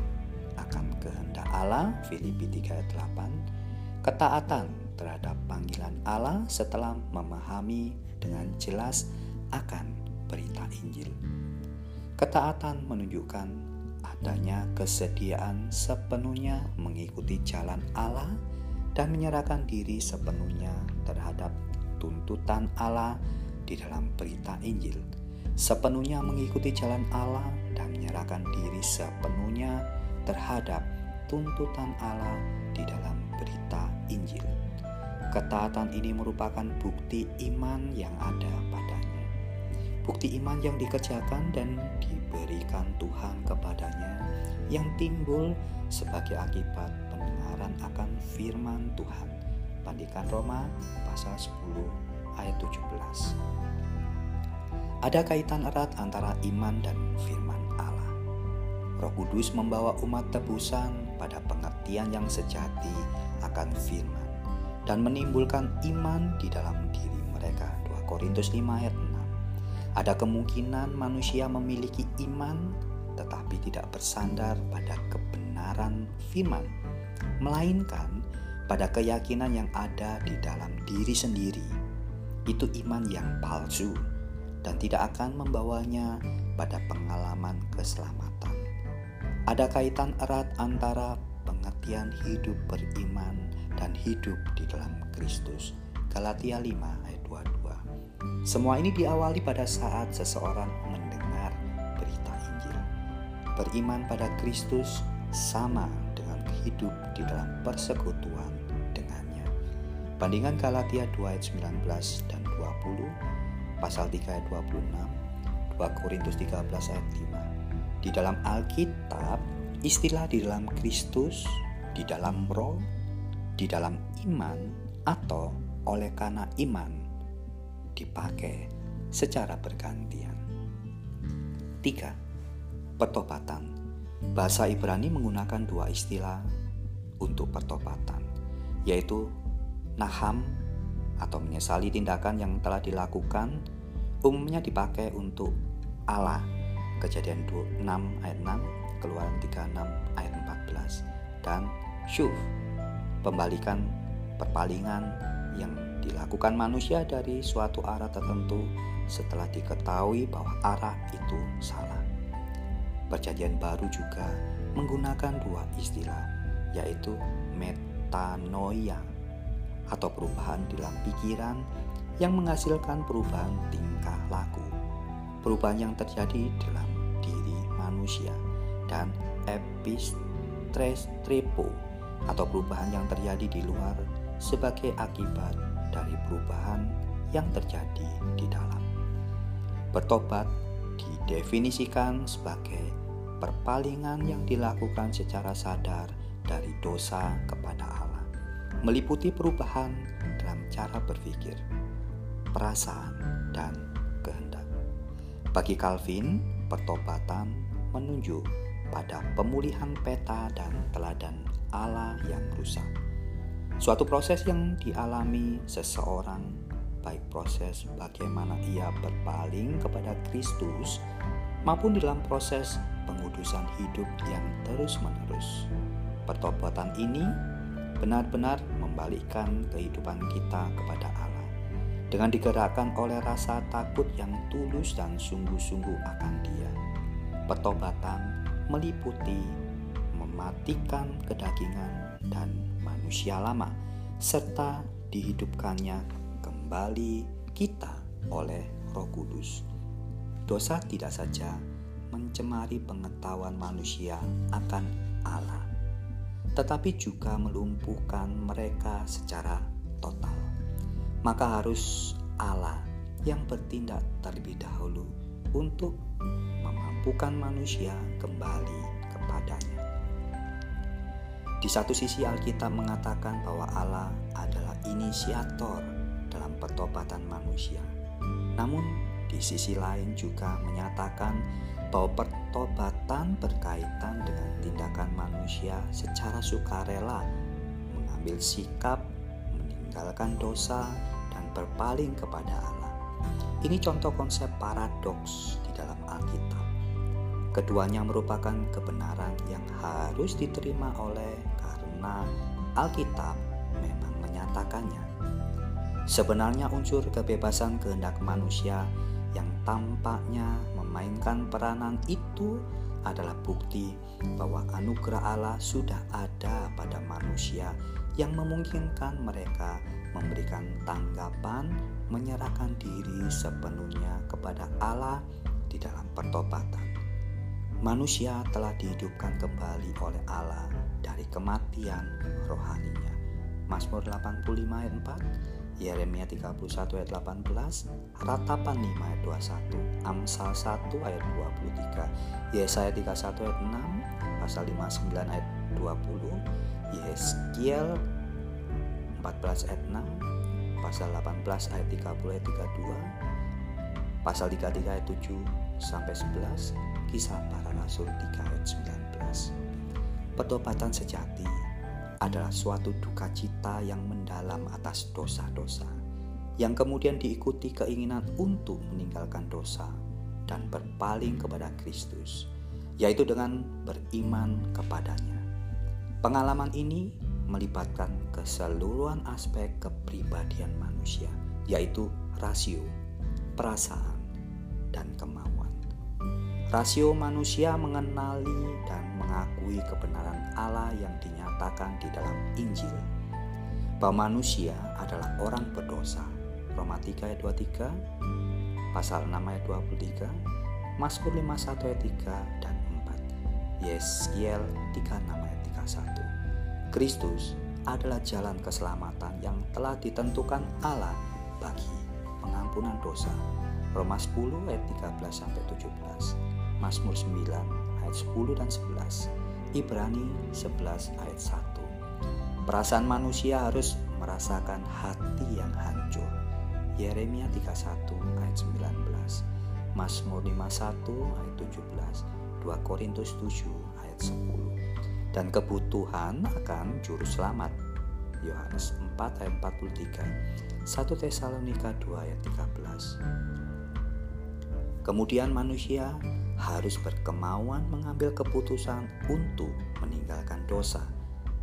akan kehendak Allah, Filipi 3 ayat 8, ketaatan terhadap panggilan Allah setelah memahami dengan jelas akan berita Injil. Ketaatan menunjukkan adanya kesediaan sepenuhnya mengikuti jalan Allah dan menyerahkan diri sepenuhnya terhadap tuntutan Allah di dalam berita Injil. Sepenuhnya mengikuti jalan Allah dan menyerahkan diri sepenuhnya terhadap tuntutan Allah di dalam berita Injil. Ketaatan ini merupakan bukti iman yang ada padanya. Bukti iman yang dikerjakan dan diberikan Tuhan kepadanya yang timbul sebagai akibat pendengaran akan firman Tuhan. Pandikan Roma pasal 10 ayat 17. Ada kaitan erat antara iman dan firman Allah. Roh Kudus membawa umat tebusan pada pengertian yang sejati akan firman dan menimbulkan iman di dalam diri mereka. 2 Korintus 5 ayat 6. Ada kemungkinan manusia memiliki iman tetapi tidak bersandar pada kebenaran firman, melainkan pada keyakinan yang ada di dalam diri sendiri. Itu iman yang palsu dan tidak akan membawanya pada pengalaman keselamatan. Ada kaitan erat antara pengertian hidup beriman dan hidup di dalam Kristus. Galatia 5 ayat 22. Semua ini diawali pada saat seseorang mendengar berita Injil. Beriman pada Kristus sama hidup di dalam persekutuan dengannya. Bandingan Galatia 2 ayat 19 dan 20, pasal 3 ayat 26, 2 Korintus 13 ayat 5. Di dalam Alkitab, istilah di dalam Kristus, di dalam roh, di dalam iman atau oleh karena iman dipakai secara bergantian. 3. Pertobatan. Bahasa Ibrani menggunakan dua istilah untuk pertobatan, yaitu naham atau menyesali tindakan yang telah dilakukan umumnya dipakai untuk Allah. Kejadian 6 ayat 6, Keluaran 36 ayat 14 dan syuf pembalikan perpalingan yang dilakukan manusia dari suatu arah tertentu setelah diketahui bahwa arah itu salah. Perjanjian baru juga menggunakan dua istilah, yaitu metanoia atau perubahan dalam pikiran yang menghasilkan perubahan tingkah laku, perubahan yang terjadi dalam diri manusia, dan epistrepo atau perubahan yang terjadi di luar sebagai akibat dari perubahan yang terjadi di dalam. Bertobat didefinisikan sebagai perpalingan yang dilakukan secara sadar dari dosa kepada Allah, meliputi perubahan dalam cara berpikir, perasaan, dan kehendak. Bagi Calvin, pertobatan menunjuk pada pemulihan peta dan teladan Allah yang rusak. Suatu proses yang dialami seseorang, baik proses bagaimana ia berpaling kepada Kristus maupun dalam proses pengudusan hidup yang terus-menerus. Pertobatan ini benar-benar membalikkan kehidupan kita kepada Allah dengan digerakkan oleh rasa takut yang tulus dan sungguh-sungguh akan Dia. Pertobatan meliputi mematikan kedagingan dan manusia lama, serta dihidupkannya kembali kita oleh Roh Kudus. Dosa tidak saja mencemari pengetahuan manusia akan Allah, tetapi juga melumpuhkan mereka secara total. Maka harus Allah yang bertindak terlebih dahulu untuk memampukan manusia kembali kepadanya. Di satu sisi Alkitab mengatakan bahwa Allah adalah inisiator dalam pertobatan manusia. Namun di sisi lain juga menyatakan bahwa pertobatan berkaitan dengan tindakan manusia secara sukarela mengambil sikap, meninggalkan dosa, dan berpaling kepada Allah. Ini contoh konsep paradoks di dalam Alkitab. Keduanya merupakan kebenaran yang harus diterima oleh karena Alkitab memang menyatakannya. Sebenarnya unsur kebebasan kehendak manusia yang tampaknya memainkan peranan itu adalah bukti bahwa anugerah Allah sudah ada pada manusia yang memungkinkan mereka memberikan tanggapan, menyerahkan diri sepenuhnya kepada Allah di dalam pertobatan manusia telah dihidupkan kembali oleh Allah dari kematian rohaninya. Mazmur 85 ayat 4, Yeremia 31 ayat 18, Ratapan 5 ayat 21, Amsal 1 ayat 23, Yesaya 31 ayat 6, Pasal 59 ayat 20, Yeskiel 14 ayat 6, Pasal 18 ayat 30 ayat 32, Pasal 33 ayat 7 sampai 11, Kisah Para Rasul 3 ayat 19. Pertobatan sejati adalah suatu duka cita yang mendalam atas dosa-dosa, yang kemudian diikuti keinginan untuk meninggalkan dosa dan berpaling kepada Kristus, yaitu dengan beriman kepadanya. Pengalaman ini melibatkan keseluruhan aspek kepribadian manusia, yaitu rasio, perasaan, dan kemauan. Rasio manusia mengenali dan mengakui kebenaran Allah yang dinyatakan di dalam Injil. Bahwa manusia adalah orang berdosa. Roma 3 ayat 23, pasal 6 ayat 23, Mazmur 51 ayat 3 dan 4, Yeskiel 36 ayat 31. Kristus adalah jalan keselamatan yang telah ditentukan Allah bagi pengampunan dosa. Roma 10 ayat 13 sampai 17. Mazmur 9 ayat 10 dan 11, Ibrani 11 ayat 1. Perasaan manusia harus merasakan hati yang hancur. Yeremia 31 ayat 19, Mazmur 51 ayat 17, 2 Korintus 7 ayat 10. Dan kebutuhan akan juru selamat. Yohanes 4 ayat 43, 1 Tesalonika 2 ayat 13. Kemudian manusia harus berkemauan mengambil keputusan untuk meninggalkan dosa.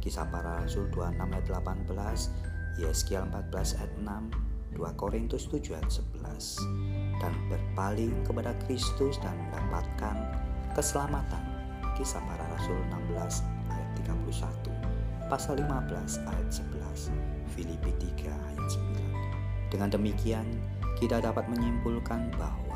Kisah para Rasul 26 ayat 18, Yeskiel 14 ayat 6, 2 Korintus 7 ayat 11, dan berpaling kepada Kristus dan mendapatkan keselamatan. Kisah para Rasul 16 ayat 31, pasal 15 ayat 11, Filipi 3 ayat 9. Dengan demikian, kita dapat menyimpulkan bahwa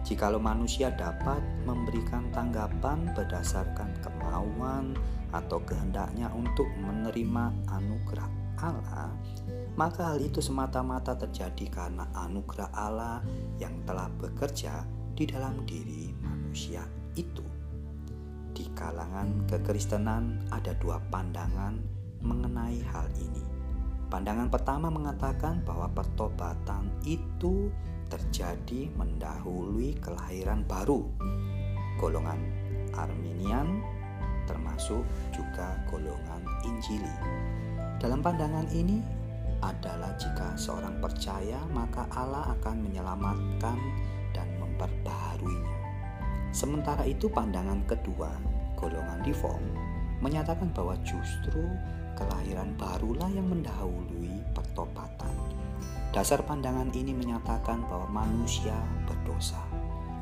Jikalau manusia dapat memberikan tanggapan berdasarkan kemauan atau kehendaknya untuk menerima anugerah Allah, maka hal itu semata-mata terjadi karena anugerah Allah yang telah bekerja di dalam diri manusia itu. Di kalangan kekristenan ada dua pandangan mengenai hal ini. Pandangan pertama mengatakan bahwa pertobatan itu terjadi mendahului kelahiran baru. Golongan Arminian termasuk juga golongan Injili. Dalam pandangan ini adalah jika seorang percaya maka Allah akan menyelamatkan dan memperbaharuinya. Sementara itu pandangan kedua, golongan reform, menyatakan bahwa justru kelahiran barulah yang mendahului pertobatan. Dasar pandangan ini menyatakan bahwa manusia berdosa.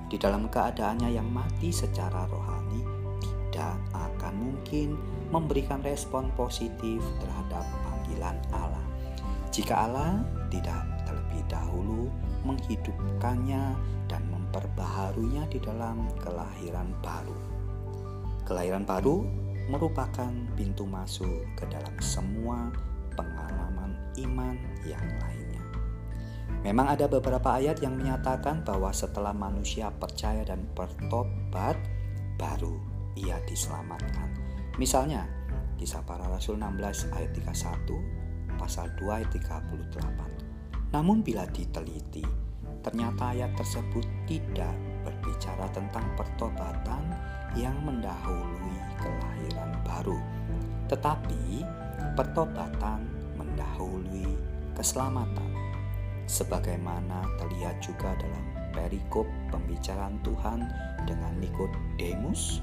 Di dalam keadaannya yang mati secara rohani, tidak akan mungkin memberikan respon positif terhadap panggilan Allah. Jika Allah tidak terlebih dahulu menghidupkannya dan memperbaharunya di dalam kelahiran baru. Kelahiran baru merupakan pintu masuk ke dalam semua pengalaman iman yang lain. Memang ada beberapa ayat yang menyatakan bahwa setelah manusia percaya dan bertobat, baru ia diselamatkan. Misalnya, Kisah Para Rasul 16 ayat 31, pasal 2 ayat 38. Namun bila diteliti, ternyata ayat tersebut tidak berbicara tentang pertobatan yang mendahului kelahiran baru, tetapi pertobatan mendahului keselamatan. Sebagaimana terlihat juga dalam perikop pembicaraan Tuhan dengan Nikodemus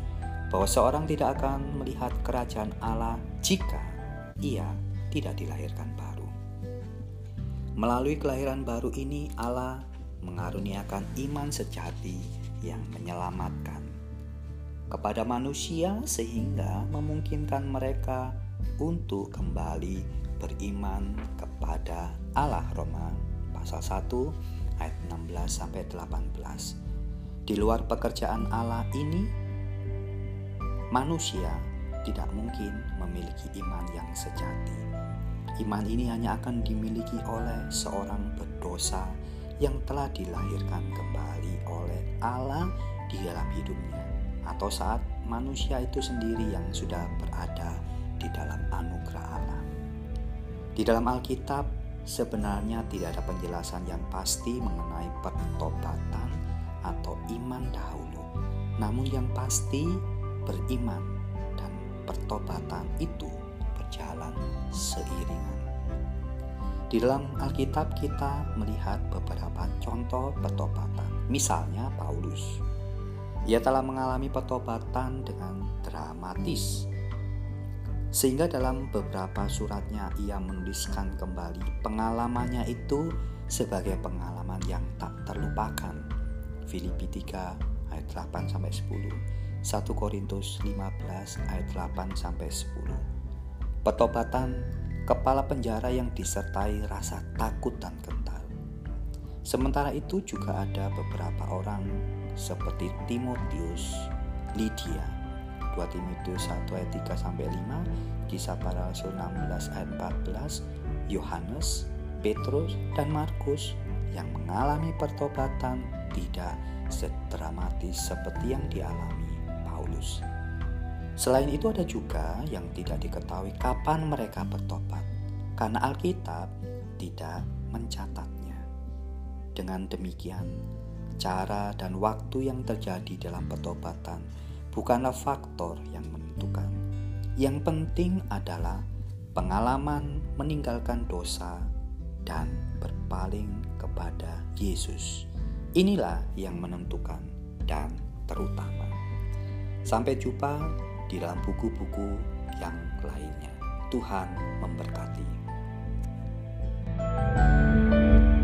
bahwa seorang tidak akan melihat kerajaan Allah jika ia tidak dilahirkan baru. Melalui kelahiran baru ini Allah mengaruniakan iman sejati yang menyelamatkan kepada manusia sehingga memungkinkan mereka untuk kembali beriman kepada Allah Roma pasal 1 ayat 16 sampai 18. Di luar pekerjaan Allah ini Manusia tidak mungkin memiliki iman yang sejati. Iman ini hanya akan dimiliki oleh seorang berdosa yang telah dilahirkan kembali oleh Allah di dalam hidupnya, atau saat manusia itu sendiri yang sudah berada di dalam anugerah Allah. Di dalam Alkitab, sebenarnya tidak ada penjelasan yang pasti mengenai pertobatan atau iman dahulu, namun yang pasti beriman dan pertobatan itu berjalan seiringan. Di dalam Alkitab kita melihat beberapa contoh pertobatan. Misalnya Paulus. Ia telah mengalami pertobatan dengan dramatis. Sehingga dalam beberapa suratnya ia menuliskan kembali pengalamannya itu sebagai pengalaman yang tak terlupakan. Filipi 3 ayat 8 sampai 10 1 Korintus 15 ayat 8 sampai 10. Petobatan kepala penjara yang disertai rasa takut dan gentar. Sementara itu juga ada beberapa orang seperti Timotius, Lydia, 2 Timotius 1 ayat 3 sampai 5, Kisah Para Rasul 16 ayat 14, Yohanes, Petrus, dan Markus yang mengalami pertobatan tidak sedramatis seperti yang dialami Paulus. Selain itu ada juga yang tidak diketahui kapan mereka bertobat karena Alkitab tidak mencatatnya. Dengan demikian, cara dan waktu yang terjadi dalam pertobatan bukanlah faktor yang menentukan. Yang penting adalah pengalaman meninggalkan dosa dan berpaling kepada Yesus. Inilah yang menentukan dan terutama. Sampai jumpa di dalam buku-buku yang lainnya. Tuhan memberkati. thank you